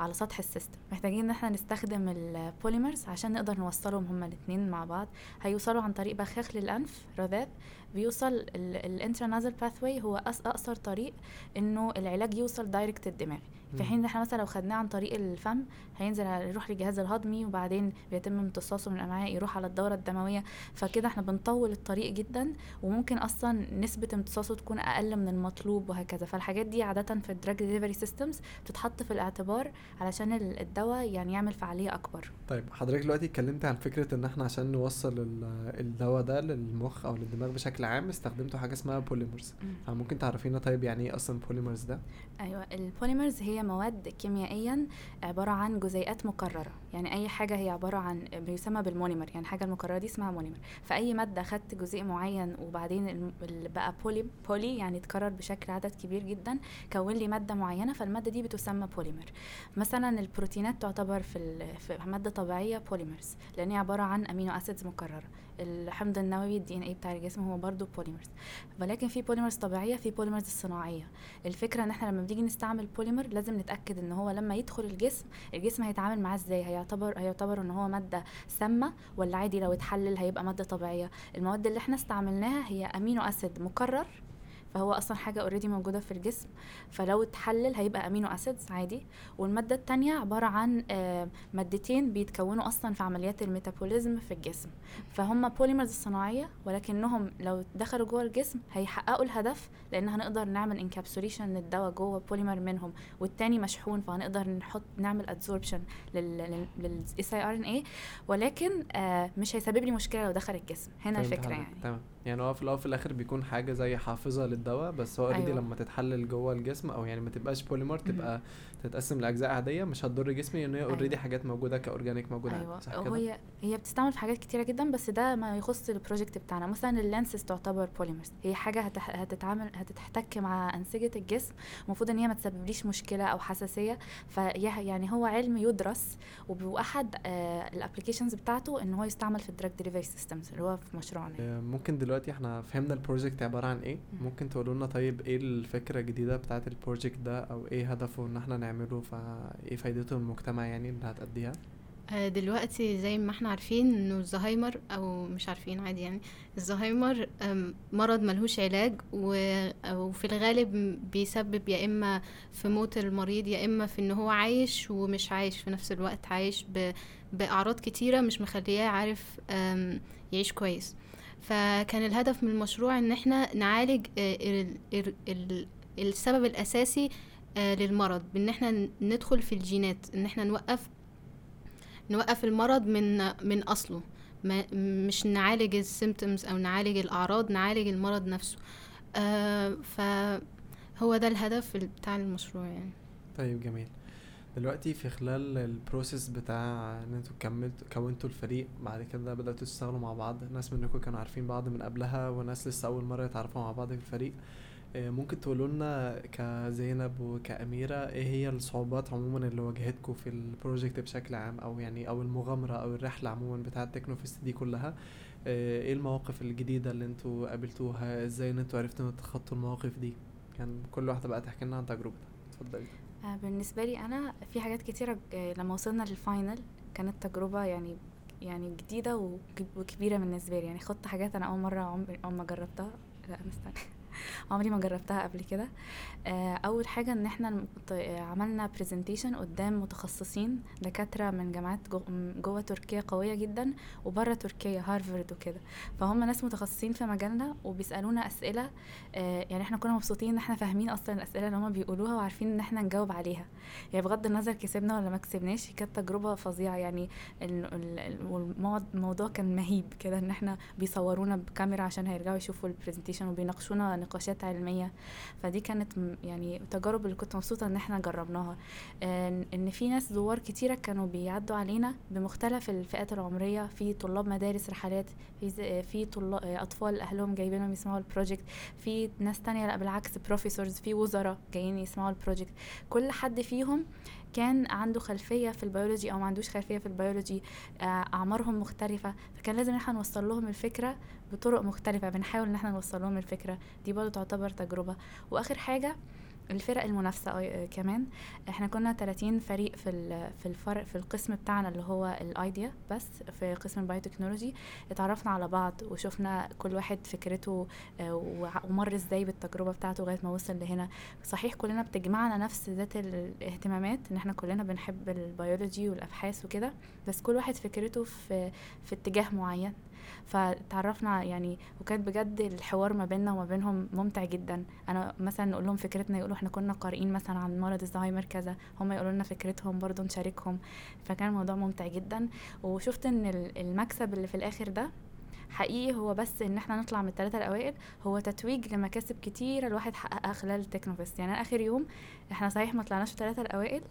على سطح ال system محتاجين إن إحنا نستخدم ال polymers عشان نقدر نوصلهم هما الاثنين مع بعض. هيوصلوا عن طريق بخاخ للأنف رذاذ. بيوصل ال intranasal pathway هو أقصر طريق إنه العلاج يوصل direct الدماغ في. حين إحنا مثلا لو خدناه عن طريق الفم هينزل يروح للجهاز الهضمي وبعدين بيتم امتصاصه من الأمعاء يروح على الدورة الدموية. فكده إحنا بنطول الطريق جدا وممكن أصلا نسبة امتصاصه تكون أقل من المطلوب وهكذا. فالحاجات دي عادة في ال drug delivery systems بتتحط في الاعتبار علشان ال- الدواء يعني يعمل فعالية أكبر.
طيب حضرتك دلوقتي اتكلمت عن فكرة إن إحنا عشان نوصل ال- الدواء ده للمخ أو للدماغ بشكل عام استخدمتوا حاجة اسمها polymers
مم.
فممكن تعرفينا طيب يعني إيه أصلا polymers ده؟
أيوه ال polymers هي مواد كيميائيا عبارة عن جزيئات مكررة. يعني أي حاجة هي عبارة عن بيسمى بال monomer يعني الحاجة المكررة دي اسمها monomer فأي مادة خدت جزيء معين وبعدين بقى poly poly يعني اتكرر بشكل عدد كبير جدا كون لي مادة معينة فالمادة دي بتسمى بوليمر مثلا البروتينات تعتبر في, في مادة طبيعية polymers لأن هي عبارة عن amino acids مكررة. الحمض النووي ال DNA بتاع الجسم هو برضو polymers ولكن في polymers طبيعية في polymers صناعيه الفكرة إن إحنا لما بنيجي نستعمل بوليمر لازم نتأكد إن هو لما يدخل الجسم الجسم هيتعامل معاه إزاي؟ هيعتبر هيعتبر إن هو مادة سامة ولا عادي لو اتحلل هيبقى مادة طبيعية؟ المواد اللي إحنا استعملناها هي amino acid مكرر فهو أصلا حاجة already موجودة في الجسم فلو اتحلل هيبقى amino acids عادي. والمادة التانية عبارة عن آه، مادتين بيتكونوا أصلا في عمليات ال metabolism في الجسم. فهم polymers صناعيه ولكنهم لو دخلوا جوه الجسم هيحققوا الهدف لأن هنقدر نعمل encapsulation للدواء جوه بوليمر منهم والتاني مشحون فهنقدر نحط نعمل adsorption لل siRNA ولكن آه مش هيسبب لي مشكلة لو دخل الجسم. هنا
الفكرة.
يعني.
تمام. يعني هو في الأول وفي الآخر بيكون حاجة زي حافظة للدواء بس هو already
أيوة.
لما تتحلل جوه الجسم أو يعني ما تبقاش بوليمر تبقى تتقسم لأجزاء عادية مش هتضر جسمي لأن هي already
أيوة.
حاجات موجودة ك organic موجودة.
أيوه.
صح كده؟
هي هي بتستعمل في حاجات كتيرة جدا بس ده ما يخص ال project بتاعنا. مثلا ال lenses تعتبر polymers هي حاجة هتح... هتتعامل هتتحتك مع أنسجة الجسم المفروض إن هي ما تسببليش مشكلة أو حساسية. في يعني هو علم يدرس وباحد آه ال applications بتاعته إن هو يستعمل في ال drug delivery systems اللي هو في مشروعنا.
آه، ممكن دلوقتي إحنا فهمنا ال project عبارة عن إيه؟
مم.
ممكن تقولوا لنا طيب إيه الفكرة الجديدة بتاعة ال project ده أو إيه هدفه إن إحنا نعمله فايه فايدته للمجتمع يعني اللي هتأديها؟
آه، دلوقتي زي ما إحنا عارفين إنه الزهايمر أو مش عارفين عادي يعني الزهايمر مرض ملهوش علاج وفي الغالب بيسبب يا إما في موت المريض يا إما في إن هو عايش ومش عايش في نفس الوقت عايش بأعراض كتيرة مش مخلياه عارف يعيش كويس. فكان الهدف من المشروع إن إحنا نعالج آه، ال- ال- ال- السبب الأساسي للمرض بإن إحنا ندخل في الجينات إن إحنا نوقف نوقف المرض من من أصله. ما مش نعالج ال symptoms أو نعالج الأعراض نعالج المرض نفسه. آه فهو ده الهدف بتاع المشروع يعني.
طيب جميل. دلوقتي في خلال ال process بتاع إن أنتوا كملتوا كونتوا الفريق بعد كده بدأتوا تشتغلوا مع بعض. ناس منكم كانوا عارفين بعض من قبلها وناس لسه أول مرة يتعرفوا مع بعض في الفريق. آه، ممكن تقولوا لنا كزينب وكأميرة إيه هي الصعوبات عموما اللي واجهتكم في ال project بشكل عام أو يعني أو المغامرة أو الرحلة عموما بتاعة تكنوفيست دي كلها؟ آه، إيه المواقف الجديدة اللي أنتوا قابلتوها؟ إزاي ان أنتوا عرفتوا تتخطوا المواقف دي؟ كان كل واحدة بقى تحكي لنا عن تجربتها. اتفضلي.
آه، بالنسبة لي أنا في حاجات كتيرة آه، لما وصلنا لل final كانت تجربة يعني يعني جديدة وك- وكبيرة بالنسبة لي. يعني خدت حاجات أنا أول مرة عمري ما جربتها. لا مستني عمري ما جربتها قبل كده. آه، أول حاجة إن إحنا عملنا برزنتيشن قدام متخصصين دكاترة من جامعات جوه تركيا قوية جدا وبره تركيا هارفارد وكده. فهم ناس متخصصين في مجالنا وبيسألونا أسئلة آه، يعني إحنا كنا مبسوطين إن إحنا فاهمين أصلا الأسئلة اللي هما بيقولوها وعارفين إن إحنا نجاوب عليها. يعني بغض النظر كسبنا ولا ما كسبناش كانت تجربة فظيعة. يعني الموضوع كان مهيب كده إن إحنا بيصورونا بكاميرا عشان هيرجعوا يشوفوا ال presentation وبيناقشونا نقاشات علمية. فدي كانت يعني تجارب اللي كنت مبسوطة إن إحنا جربناها. آه، إن في ناس زوار كتيرة كانوا بيعدوا علينا بمختلف الفئات العمرية. في طلاب مدارس رحلات في ز- في طلاب أطفال أهلهم جايبينهم يسمعوا ال project في ناس تانية لأ بالعكس professors في وزراء جايين يسمعوا ال project كل حد فيهم كان عنده خلفية في البيولوجي أو ما عندوش خلفية في البيولوجي آه، أعمارهم مختلفة فكان لازم إحنا نوصل لهم الفكرة بطرق مختلفة بنحاول إن إحنا نوصل لهم الفكرة. دي برضه تعتبر تجربة. وآخر حاجة الفرق المنافسة أي- آه، كمان إحنا كنا 30 فريق في في الفرق في القسم بتاعنا اللي هو ال idea بس في قسم ال biotechnology اتعرفنا على بعض وشفنا كل واحد فكرته آه، ومر إزاي بالتجربة بتاعته لغاية ما وصل لهنا. صحيح كلنا بتجمعنا نفس ذات الاهتمامات ان إحنا كلنا بنحب البيولوجي والأبحاث وكده بس كل واحد فكرته في في اتجاه معين. فتعرفنا يعني وكانت بجد الحوار ما بيننا وما بينهم ممتع جدا. أنا مثلا نقول لهم فكرتنا يقولوا إحنا كنا قارئين مثلا عن مرض الزهايمر كذا هم يقولوا لنا فكرتهم برضو نشاركهم. فكان الموضوع ممتع جدا. وشفت إن ال- المكسب اللي في الآخر ده حقيقي هو بس إن إحنا نطلع من الثلاثه الأوائل هو تتويج لمكاسب كتيرة الواحد حققها خلال التكنوفيست. يعني أنا آخر يوم إحنا صحيح ما طلعناش في الثلاثه الأوائل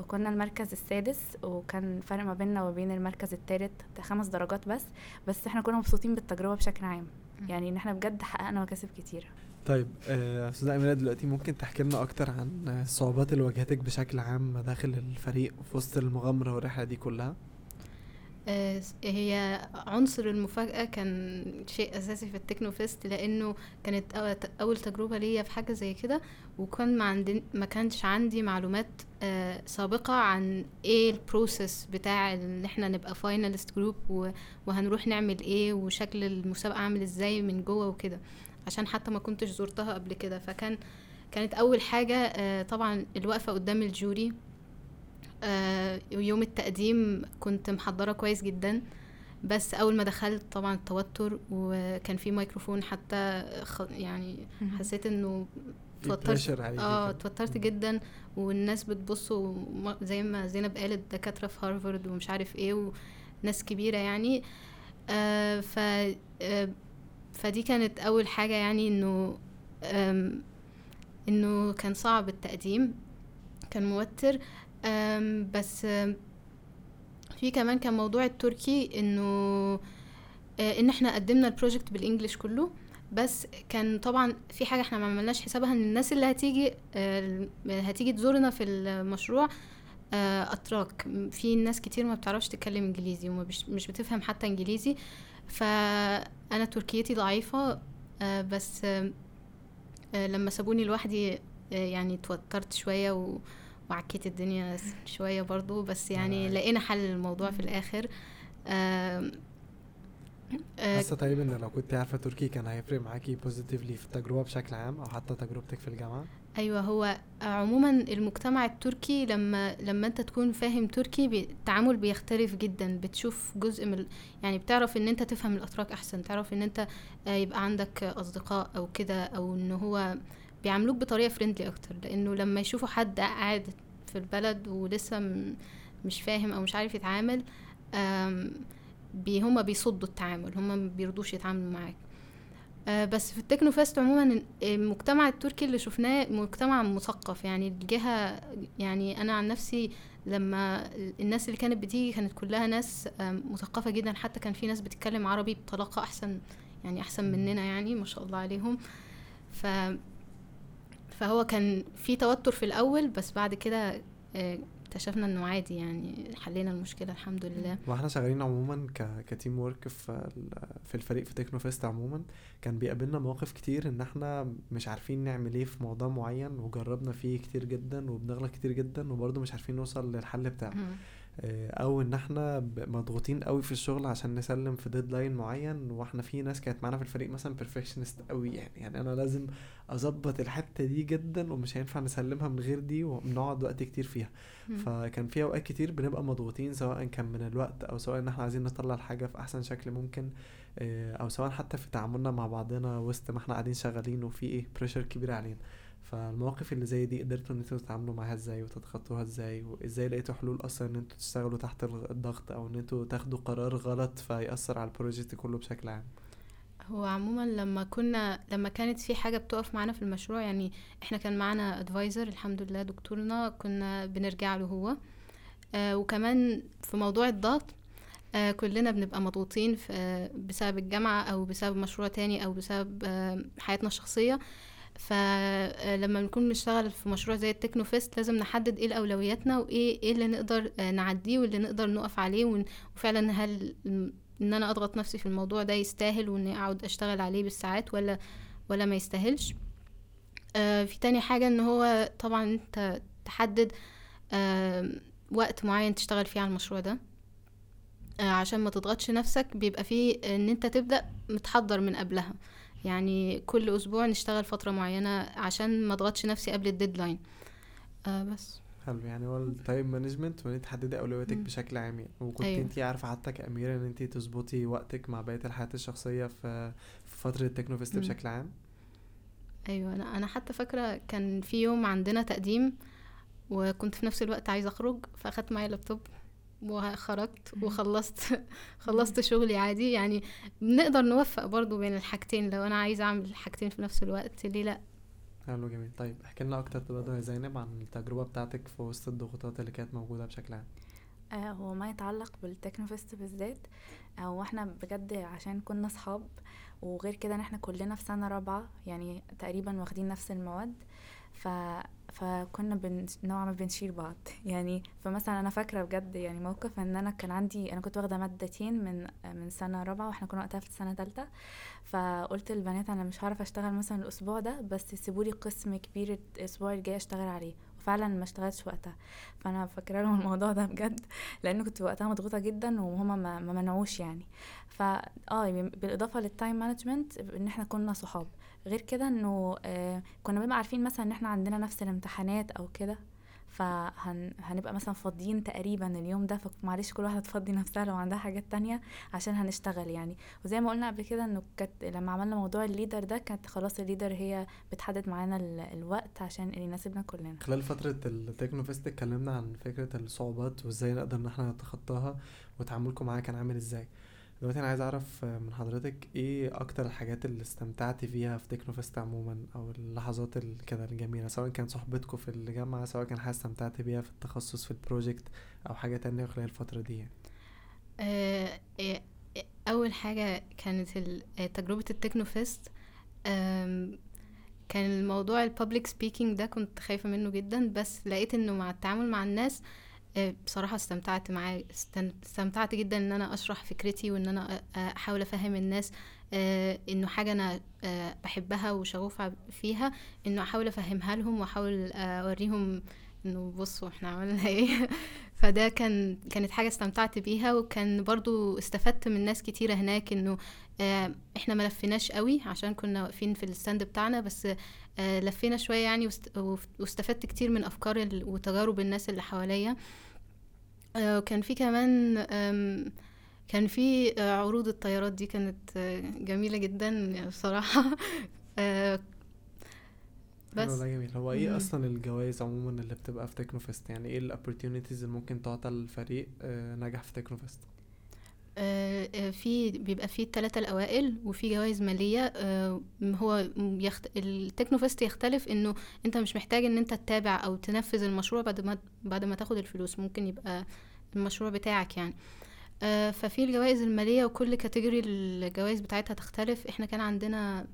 وكنا المركز السادس وكان فرق ما بيننا وبين المركز الثالث خمس درجات بس بس إحنا كنا مبسوطين بالتجربة بشكل عام. يعني إن إحنا بجد حققنا مكاسب كتيره
طيب آه، أستاذة أمينة دلوقتي ممكن تحكي لنا أكتر عن الصعوبات اللي واجهتك بشكل عام داخل الفريق في وسط المغامرة والرحلة دي كلها؟
آه، هي عنصر المفاجأة كان شيء أساسي في التكنو فيست لأنه كانت أو- أول تجربة ليا في حاجة زي كده وكان ما عندي ما كانش عندي معلومات آه، سابقة عن إيه ال process بتاع إن إحنا نبقى finalist group وهنروح نعمل إيه وشكل المسابقة عامل إزاي من جوه وكده. عشان حتى ما كنتش زرتها قبل كده. فكان كانت أول حاجة آه، طبعا الوقفة قدام ال jury. آه، يوم التقديم كنت محضرة كويس جدا بس أول ما دخلت طبعا التوتر وكان في ميكروفون حتى خ- يعني حسيت
إنه عليكي
آه
مم.
جدا والناس بتبص زي ما زينب قالت دكاترة في هارفارد ومش عارف إيه وناس كبيرة يعني. آه ف آه فدي كانت أول حاجة يعني إنه إنه كان صعب التقديم كان موتر. بس في كمان كان موضوع التركي إنه آه، إن إحنا قدمنا البروجكت بالانجلش كله. بس كان طبعا في حاجة إحنا ما عملناش حسابها إن الناس اللي هتيجي آه، هتيجي تزورنا في المشروع آه، أتراك. في ناس كتير ما بتعرفش تتكلم إنجليزي وما بش- مش بتفهم حتى إنجليزي. فأنا تركيتي ضعيفة بس لما سابوني لوحدي يعني توترت شوية و وعكيت الدنيا شوية برضو بس يعني
آه.
لقينا حل للموضوع في الآخر. آم، آه،
حاسه طيب ان لو كنت عارفة تركي كان هيفرق معاكي positively في التجربة بشكل عام أو حتى تجربتك في الجامعة.
أيوه هو عموما المجتمع التركي لما لما أنت تكون فاهم تركي التعامل بيختلف جدا. بتشوف جزء من يعني بتعرف إن أنت تفهم الأتراك أحسن تعرف إن أنت آه، يبقى عندك أصدقاء أو كده أو إن هو بيعاملوك بطريقة friendly أكتر لأنه لما يشوفوا حد قاعد في البلد ولسه مش فاهم أو مش عارف يتعامل بي هما بيصدوا التعامل هما ما بيرضوش يتعاملوا معاك آه، بس في التكنو فيست عموما المجتمع التركي اللي شفناه مجتمع مثقف يعني الجهة يعني أنا عن نفسي لما الناس اللي كانت بتيجي كانت كلها ناس آم، مثقفة جدا حتى كان في ناس بتتكلم عربي بطلاقة أحسن يعني أحسن. مننا يعني ما شاء الله عليهم ف فهو كان في توتر في الأول بس بعد كده آه، اكتشفنا إنه عادي يعني حلينا المشكلة الحمد لله.
وإحنا شغالين عموما ك... ك teamwork في ال- في الفريق في تكنو فيست عموما كان بيقابلنا مواقف كتير إن إحنا مش عارفين نعمل إيه في موضوع معين وجربنا فيه كتير جدا وبنغلط كتير جدا وبرضه مش عارفين نوصل للحل بتاعه. أو إن إحنا مضغوطين قوي في الشغل عشان نسلم في deadline معين وإحنا في ناس كانت معانا في الفريق مثلا perfectionist قوي يعني. يعني أنا لازم أظبط الحتة دي جدا ومش هينفع نسلمها من غير دي وبنقعد وقت كتير فيها. فكان في أوقات كتير بنبقى مضغوطين سواء كان من الوقت أو سواء إن إحنا عايزين نطلع الحاجة في أحسن شكل ممكن آه، أو سواء حتى في تعاملنا مع بعضنا وسط ما إحنا قاعدين شغالين وفي إيه pressure كبير علينا. فالمواقف اللي زي دي قدرتوا إن أنتوا تتعاملوا معاها إزاي وتتخطوها إزاي؟ وإزاي لقيتوا حلول أصلا إن أنتوا تشتغلوا تحت الضغط أو إن أنتوا تاخدوا قرار غلط فيأثر على ال project كله بشكل عام؟
هو عموما لما كنا لما كانت في حاجة بتقف معانا في المشروع يعني إحنا كان معانا advisor الحمد لله دكتورنا كنا بنرجع له هو. آه وكمان في موضوع الضغط آه كلنا بنبقى مضغوطين آه بسبب الجامعة أو بسبب مشروع تاني أو بسبب آه حياتنا الشخصية. فلما بنكون بنشتغل في مشروع زي التكنو فيست لازم نحدد إيه اولوياتنا وإيه إيه اللي نقدر آه نعديه واللي نقدر نقف عليه وفعلا هل إن أنا أضغط نفسي في الموضوع ده يستاهل واني أقعد أشتغل عليه بالساعات ولا ولا ما يستاهلش. آه في تاني حاجة إن هو طبعا أنت تحدد آه وقت معين تشتغل فيه على المشروع ده. عشان ما تضغطش نفسك بيبقى فيه إن أنت تبدأ متحضر من قبلها. يعني كل أسبوع نشتغل فترة معينة عشان ما أضغطش نفسي قبل الديدلاين آه بس.
حلو. يعني هو ال time management وإن أنت تحددي
أولوياتك.
بشكل عام. يعني وكنت
أيوة.
أنت عارفة حتى كأميرة إن أنت تظبطي وقتك مع بقية الحياة الشخصية في فترة التكنوفيست. بشكل عام؟
أيوه. أنا أنا حتى فاكرة كان في يوم عندنا تقديم وكنت في نفس الوقت عايزة أخرج فأخدت معايا لابتوب وخرجت وخلصت خلصت شغلي عادي. يعني بنقدر نوفق برضو بين الحاجتين. لو أنا عايزة أعمل الحاجتين في نفس الوقت ليه لأ؟
حلو جميل. طيب احكي لنا أكتر برضه يا زينب عن التجربة بتاعتك في وسط الضغوطات اللي كانت موجودة بشكل عام.
آه، هو ما يتعلق بالتكنوفيست بالذات. هو إحنا بجد عشان كنا صحاب وغير كده إن إحنا كلنا في سنة رابعة يعني تقريبا واخدين نفس المواد. ف فكنا بن... نوعا ما بنشيل بعض. يعني فمثلا أنا فاكرة بجد يعني موقف إن أنا كان عندي أنا كنت واخدة مادتين من من سنة رابعة وإحنا كنا وقتها في سنة ثالثه فقلت للبنات أنا مش هعرف أشتغل مثلا الأسبوع ده بس سيبوا لي قسم كبير الأسبوع الجاي أشتغل عليه. وفعلا ما اشتغلتش وقتها. فأنا فاكرة لهم الموضوع ده بجد لأن كنت وقتها مضغوطة جدا وهما ما, ما منعوش يعني. فا آه يعني بالإضافة لل time management إن إحنا كنا صحاب. غير كده إنه آه كنا بنبقى عارفين مثلا إن إحنا عندنا نفس الامتحانات أو كده فهنبقى مثلا فاضيين تقريبا اليوم ده فمعلش كل واحدة تفضي نفسها لو عندها حاجات تانية عشان هنشتغل يعني. وزي ما قلنا قبل كده إنه كانت لما عملنا موضوع ال leader ده كانت خلاص ال leader هي بتحدد معانا الوقت عشان اللي يناسبنا كلنا.
خلال فترة التكنو فيست اتكلمنا عن فكرة الصعوبات وإزاي نقدر إن إحنا نتخطاها وتعاملكم معاها كان عامل إزاي. دلوقتي أنا عايز أعرف من حضرتك إيه أكتر الحاجات اللي استمتعتي فيها في تكنو فيست عموما أو اللحظات كده الجميلة سواء كان صحبتكم في الجامعة سواء كان حاجة استمتعتي بيها في التخصص في ال project أو حاجة تانية خلال الفترة دي يعني.
آه، آه، أول حاجة كانت آه، تجربة التكنو فيست كان الموضوع ال public speaking ده كنت خايفة منه جدا بس لقيت إنه مع التعامل مع الناس بصراحة استمتعت معاه استمتعت جدا إن أنا أشرح فكرتي وإن أنا أحاول أفهم الناس آه، إنه حاجة أنا آه، بحبها وشغوفة فيها إنه أحاول أفهمها لهم وأحاول أوريهم إنه بصوا إحنا عملنا إيه. فده كان كانت حاجة استمتعت بيها وكان برضو استفدت من ناس كتيرة هناك إنه إحنا ما لفيناش قوي عشان كنا واقفين في الستاند بتاعنا بس لفينا شوية يعني واستفدت كتير من أفكار وتجارب الناس اللي حواليا. آه، كان في كمان كان في آه، عروض الطيارات دي كانت آه، جميلة جدا بصراحة.
بس. ده جميل. هو إيه أصلا الجوائز عموما اللي بتبقى في تكنوفيست يعني إيه ال opportunities اللي ممكن تعطى الفريق نجح في تكنوفيست
آه، آه، في بيبقى فيه الثلاثة الأوائل وفي جوائز مالية آه، هو يخت... التكنوفيست يختلف إنه أنت مش محتاج إن أنت تتابع أو تنفذ المشروع بعد ما بعد ما تاخد الفلوس ممكن يبقى المشروع بتاعك يعني. ففي الجوائز المالية وكل category الجوائز بتاعتها تختلف. إحنا كان عندنا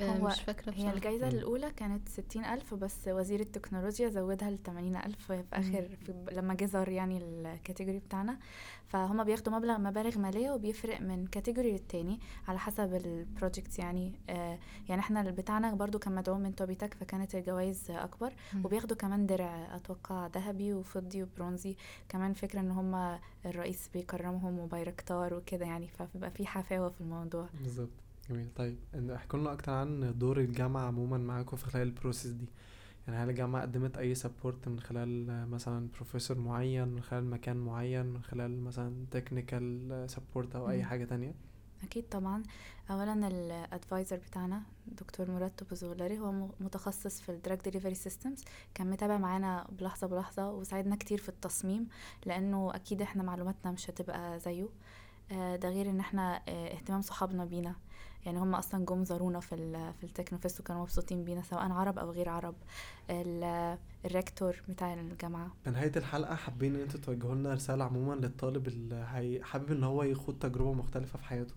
هو مش فاكرة بصراحة. هي الجايزة الأولى كانت ستين ألف بس وزير التكنولوجيا زودها لتمانين ألف في آخر في لما جزر يعني ال category بتاعنا. فهما بياخدوا مبلغ مبالغ مالية وبيفرق من category للتاني على حسب ال project يعني. آه يعني إحنا بتاعنا برضو كان مدعوم من توبيتاك فكانت الجوائز أكبر. مم. وبياخدوا كمان درع أتوقع ذهبي وفضي وبرونزي. كمان فكرة إن هما الرئيس بيكرمهم وبايركتار وكده يعني فبيبقى في حفاوة في الموضوع.
بالظبط. جميل. طيب احكوا لنا أكتر عن دور الجامعة عموما معاكم في خلال ال process دي. يعني هل الجامعة قدمت أي support من خلال مثلا بروفيسور معين من خلال مكان معين من خلال مثلا technical support أو أي حاجة تانية؟
أكيد طبعا. أولا ال advisor بتاعنا دكتور مراد توبوزولاري هو متخصص في ال drug delivery systems كان متابع معانا بلحظة بلحظة وساعدنا كتير في التصميم لأنه أكيد إحنا معلوماتنا مش هتبقى زيه. آه، ده غير إن إحنا آه، اهتمام صحابنا بينا. يعني هم أصلا جم زارونا في في التكنوفيست وكانوا مبسوطين بينا سواء عرب أو غير عرب. ال rector بتاع الجامعة.
في نهاية الحلقة حابين إن أنتوا توجهوا لنا رسالة عموما للطالب اللي حابب إن هو يخوض تجربة مختلفة في حياته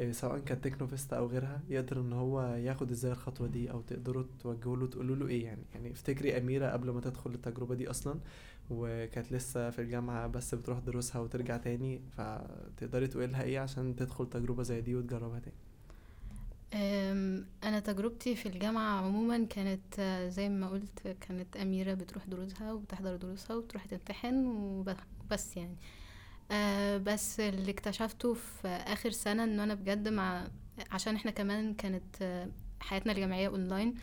آه، سواء كان تكنوفيست أو غيرها يقدر إن هو ياخد إزاي الخطوة دي أو تقدروا توجهوا له تقولوا له إيه يعني. يعني افتكري أميرة قبل ما تدخل التجربة دي أصلا وكانت لسه في الجامعة بس بتروح دروسها وترجع تاني فتقدري تقولي لها إيه عشان تدخل تجربة زي دي وتجربها تاني؟
أنا تجربتي في الجامعة عموما كانت زي ما قلت كانت أميرة بتروح دروسها وبتحضر دروسها وتروح تمتحن وبس يعني. أه، بس اللي اكتشفته في آخر سنة إن أنا بجد مع عشان إحنا كمان كانت حياتنا الجامعية أونلاين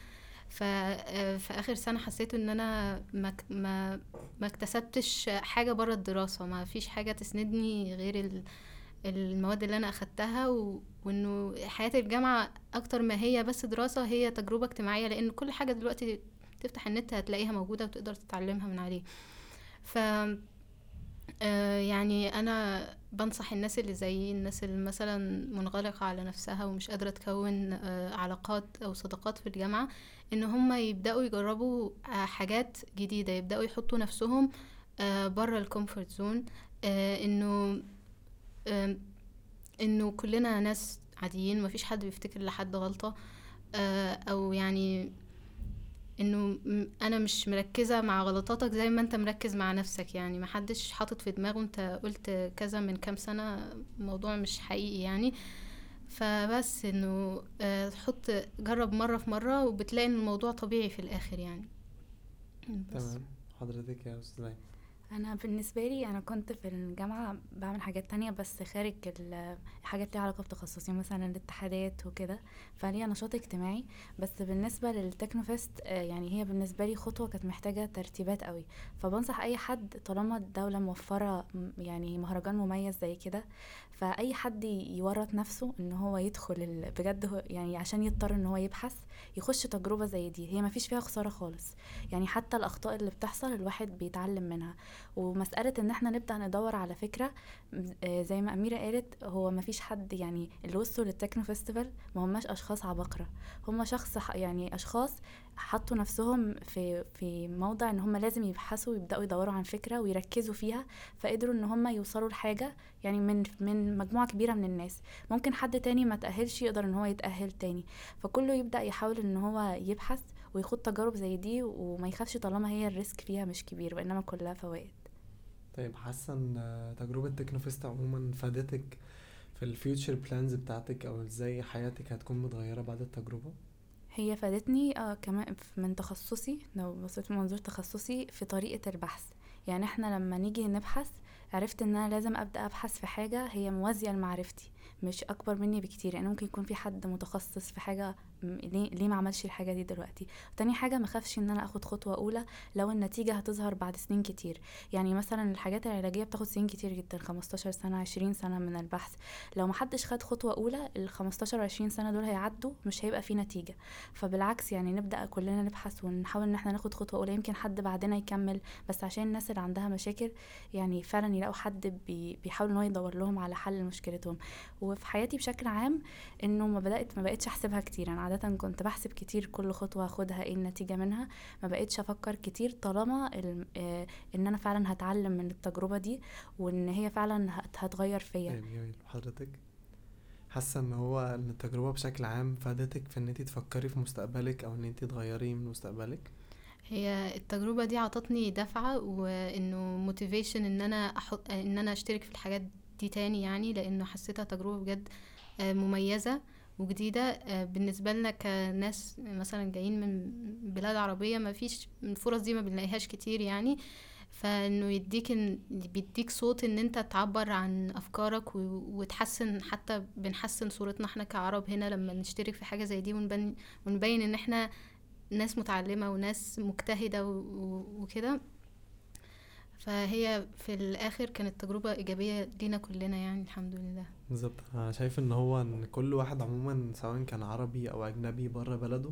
ففي آخر سنة حسيت إن أنا ما ما ما اكتسبتش حاجة بره الدراسة ما فيش حاجة تسندني غير المواد اللي أنا أخدتها و... وإنه حياة الجامعة أكتر ما هي بس دراسة هي تجربة اجتماعية لإن كل حاجة دلوقتي تفتح النت هتلاقيها موجودة وتقدر تتعلمها من عليه. ف آه، يعني أنا بنصح الناس اللي زيي الناس اللي مثلا منغلقة على نفسها ومش قادرة تكون آه، علاقات أو صداقات في الجامعة إن هم يبدأوا يجربوا آه، حاجات جديدة يبدأوا يحطوا نفسهم بره ال comfort zone إنه إنه كلنا ناس عاديين مفيش حد بيفتكر لحد غلطة. آه، أو يعني إنه أنا مش مركزة مع غلطاتك زي ما أنت مركز مع نفسك. يعني محدش حاطط في دماغه أنت قلت كذا من كام سنة موضوع مش حقيقي يعني. فبس إنه آه، تحط جرب مرة في مرة وبتلاقي إن الموضوع طبيعي في الآخر يعني. بس.
تمام. حضرتك يا أستاذ
أنا بالنسبة لي أنا كنت في الجامعة بعمل حاجات تانية بس خارج ال- حاجات ليها علاقة بتخصصي مثلا الاتحادات وكده. فليا نشاط اجتماعي. بس بالنسبة للتكنوفيست آه، يعني هي بالنسبة لي خطوة كانت محتاجة ترتيبات قوي. فبنصح أي حد طالما الدولة موفرة يعني مهرجان مميز زي كده فأي حد يورط نفسه إن هو يدخل بجد يعني عشان يضطر إن هو يبحث يخش تجربة زي دي هي مفيش فيها خسارة خالص. يعني حتى الأخطاء اللي بتحصل الواحد بيتعلم منها. ومسألة إن إحنا نبدأ ندور على فكرة م- آه زي ما أميرة قالت هو مفيش حد يعني اللي وصلوا للتكنو فيستيفال ما هماش أشخاص عباقرة. هم شخص يعني أشخاص حطوا نفسهم في في موضع إن هم لازم يبحثوا ويبدأوا يدوروا عن فكرة ويركزوا فيها فقدروا إن هم يوصلوا لحاجة يعني من من مجموعة كبيرة من الناس. ممكن حد تاني ما تأهلش يقدر إن هو يتأهل تاني. فكله يبدأ يحاول إن هو يبحث ويخوض تجارب زي دي وما يخافش طالما هي ال risk فيها مش كبير وإنما كلها فوائد.
طيب حاسة إن تجربة تكنوفيست عموما فادتك في ال future plans بتاعتك أو إزاي حياتك هتكون متغيرة بعد التجربة؟
هي فادتني آه كمان من تخصصي لو بصيت من منظور تخصصي في طريقة البحث. يعني إحنا لما نيجي نبحث عرفت إن أنا لازم أبدأ أبحث في حاجة هي موازية لمعرفتي مش أكبر مني بكتير. يعني ممكن يكون في حد متخصص في حاجة ليه, ليه ما عملش الحاجة دي دلوقتي؟ تاني حاجة ما خافش إن أنا آخد خطوة أولى لو النتيجة هتظهر بعد سنين كتير. يعني مثلا الحاجات العلاجية بتاخد سنين كتير جدا 15 سنة 20 سنة من البحث. لو محدش خد خطوة أولى ال 15 20 سنة دول هيعدوا مش هيبقى في نتيجة. فبالعكس يعني نبدأ كلنا نبحث ونحاول إن إحنا ناخد خطوة أولى يمكن حد بعدنا يكمل. بس عشان الناس اللي عندها مشاكل يعني فعلا يلاقوا حد بي بيحاول إن هو يدور لهم على حل لمشكلتهم. وفي حياتي بشكل عام إنه ما بدات ما بقتش أحسبها كتير أنا عادة كنت بحسب كتير كل خطوة هاخدها إيه النتيجة منها ما بقتش أفكر كتير طالما ال- آه، إن أنا فعلا هتعلم من التجربة دي وإن هي فعلا هت- هتغير فيا.
جميل حضرتك حاسة إن هو إن التجربة بشكل عام فادتك في إن انت تفكري في مستقبلك أو إن انت تغيري من مستقبلك؟
هي التجربة دي عطتني دفعة وإنه motivation إن أنا أحط إن أنا أشترك في الحاجات دي تاني يعني لأنه حسيتها تجربة بجد آه، مميزة. وجديدة آه، بالنسبة لنا كناس مثلا جايين من بلاد عربية ما فيش الفرص دي ما بنلاقيهاش كتير يعني. فإنه يديك إن بيديك صوت إن أنت تعبر عن أفكارك وتحسن حتى بنحسن صورتنا إحنا كعرب هنا لما نشترك في حاجة زي دي ونبين ونبين إن إحنا ناس متعلمة وناس مجتهدة وكده. فهي في الآخر كانت تجربة إيجابية لينا كلنا يعني الحمد لله.
بالظبط. أنا شايف إن هو إن كل واحد عموما سواء كان عربي أو أجنبي بره بلده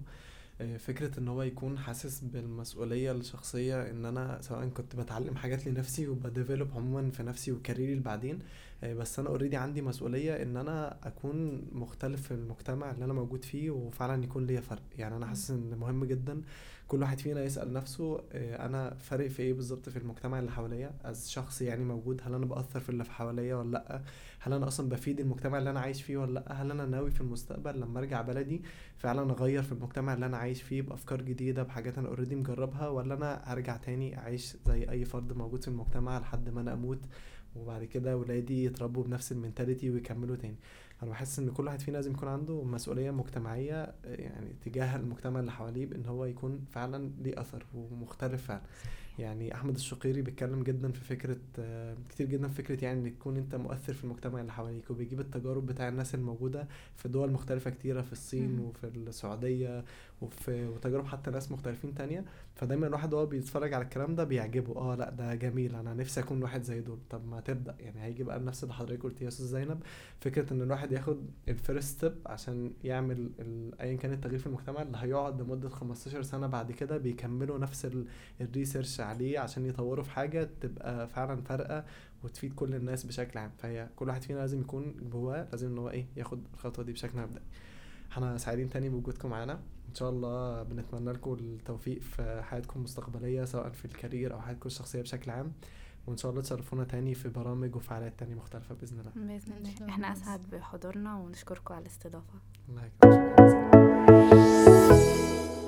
آه، فكرة إن هو يكون حاسس بالمسؤولية الشخصية إن أنا سواء كنت بتعلم حاجات لنفسي وب develop عموما في نفسي و career ي بعدين آه، بس أنا already عندي مسؤولية إن أنا أكون مختلف في المجتمع اللي أنا موجود فيه وفعلا يكون ليا فرق. يعني أنا حاسس إن مهم جدا كل واحد فينا يسأل نفسه آه، أنا فارق في إيه بالظبط في المجتمع اللي حواليا؟ as شخص يعني موجود هل أنا بأثر في اللي في حواليا ولا لأ؟ هل أنا أصلا بفيد المجتمع اللي أنا عايش فيه ولا لأ؟ هل أنا ناوي في المستقبل لما أرجع بلدي فعلا أغير في المجتمع اللي أنا عايش فيه بأفكار جديدة بحاجات أنا already مجربها ولا أنا هرجع تاني أعيش زي أي فرد موجود في المجتمع لحد ما أنا أموت وبعد كده ولادي يتربوا بنفس ال mentality ويكملوا تاني؟ أنا بحس إن كل واحد فينا لازم يكون عنده مسؤولية مجتمعية يعني تجاه المجتمع اللي حواليه بإن هو يكون فعلا ليه أثر ومختلف فعلا. يعني أحمد الشقيري بيتكلم جدا في فكرة آه، كتير جدا في فكرة يعني إن تكون أنت مؤثر في المجتمع اللي حواليك وبيجيب التجارب بتاع الناس الموجودة في دول مختلفة كتيرة في الصين. وفي السعودية وفي وتجارب حتى ناس مختلفين تانية فدايما الواحد وهو بيتفرج على الكلام ده بيعجبه. آه لأ ده جميل أنا نفسي أكون واحد زي دول. طب ما تبدأ. يعني هيجي بقى نفس اللي حضرتك قلت يا أستاذ زينب فكرة إن الواحد واحد ياخد ال first step عشان يعمل ايا كان التغيير في المجتمع اللي هيقعد لمدة 15 سنة بعد كده بيكملوا نفس ال- الريسيرش عليه عشان يطوروا في حاجة تبقى فعلا فارقة وتفيد كل الناس بشكل عام. فهي كل واحد فينا لازم يكون جواه لازم إن هو إيه ياخد الخطوة دي بشكل مبدئي. إحنا سعيدين تاني بوجودكم معانا. إن شاء الله بنتمنى لكم التوفيق في حياتكم المستقبلية سواء في الكارير أو حياتكم الشخصية بشكل عام. وإن شاء الله تشرفونا تاني في برامج وفعاليات تانية مختلفة بإذن الله.
بإذن
الله.
إحنا.
أسعد بحضورنا ونشكركم على الاستضافة.
الله يكرمك.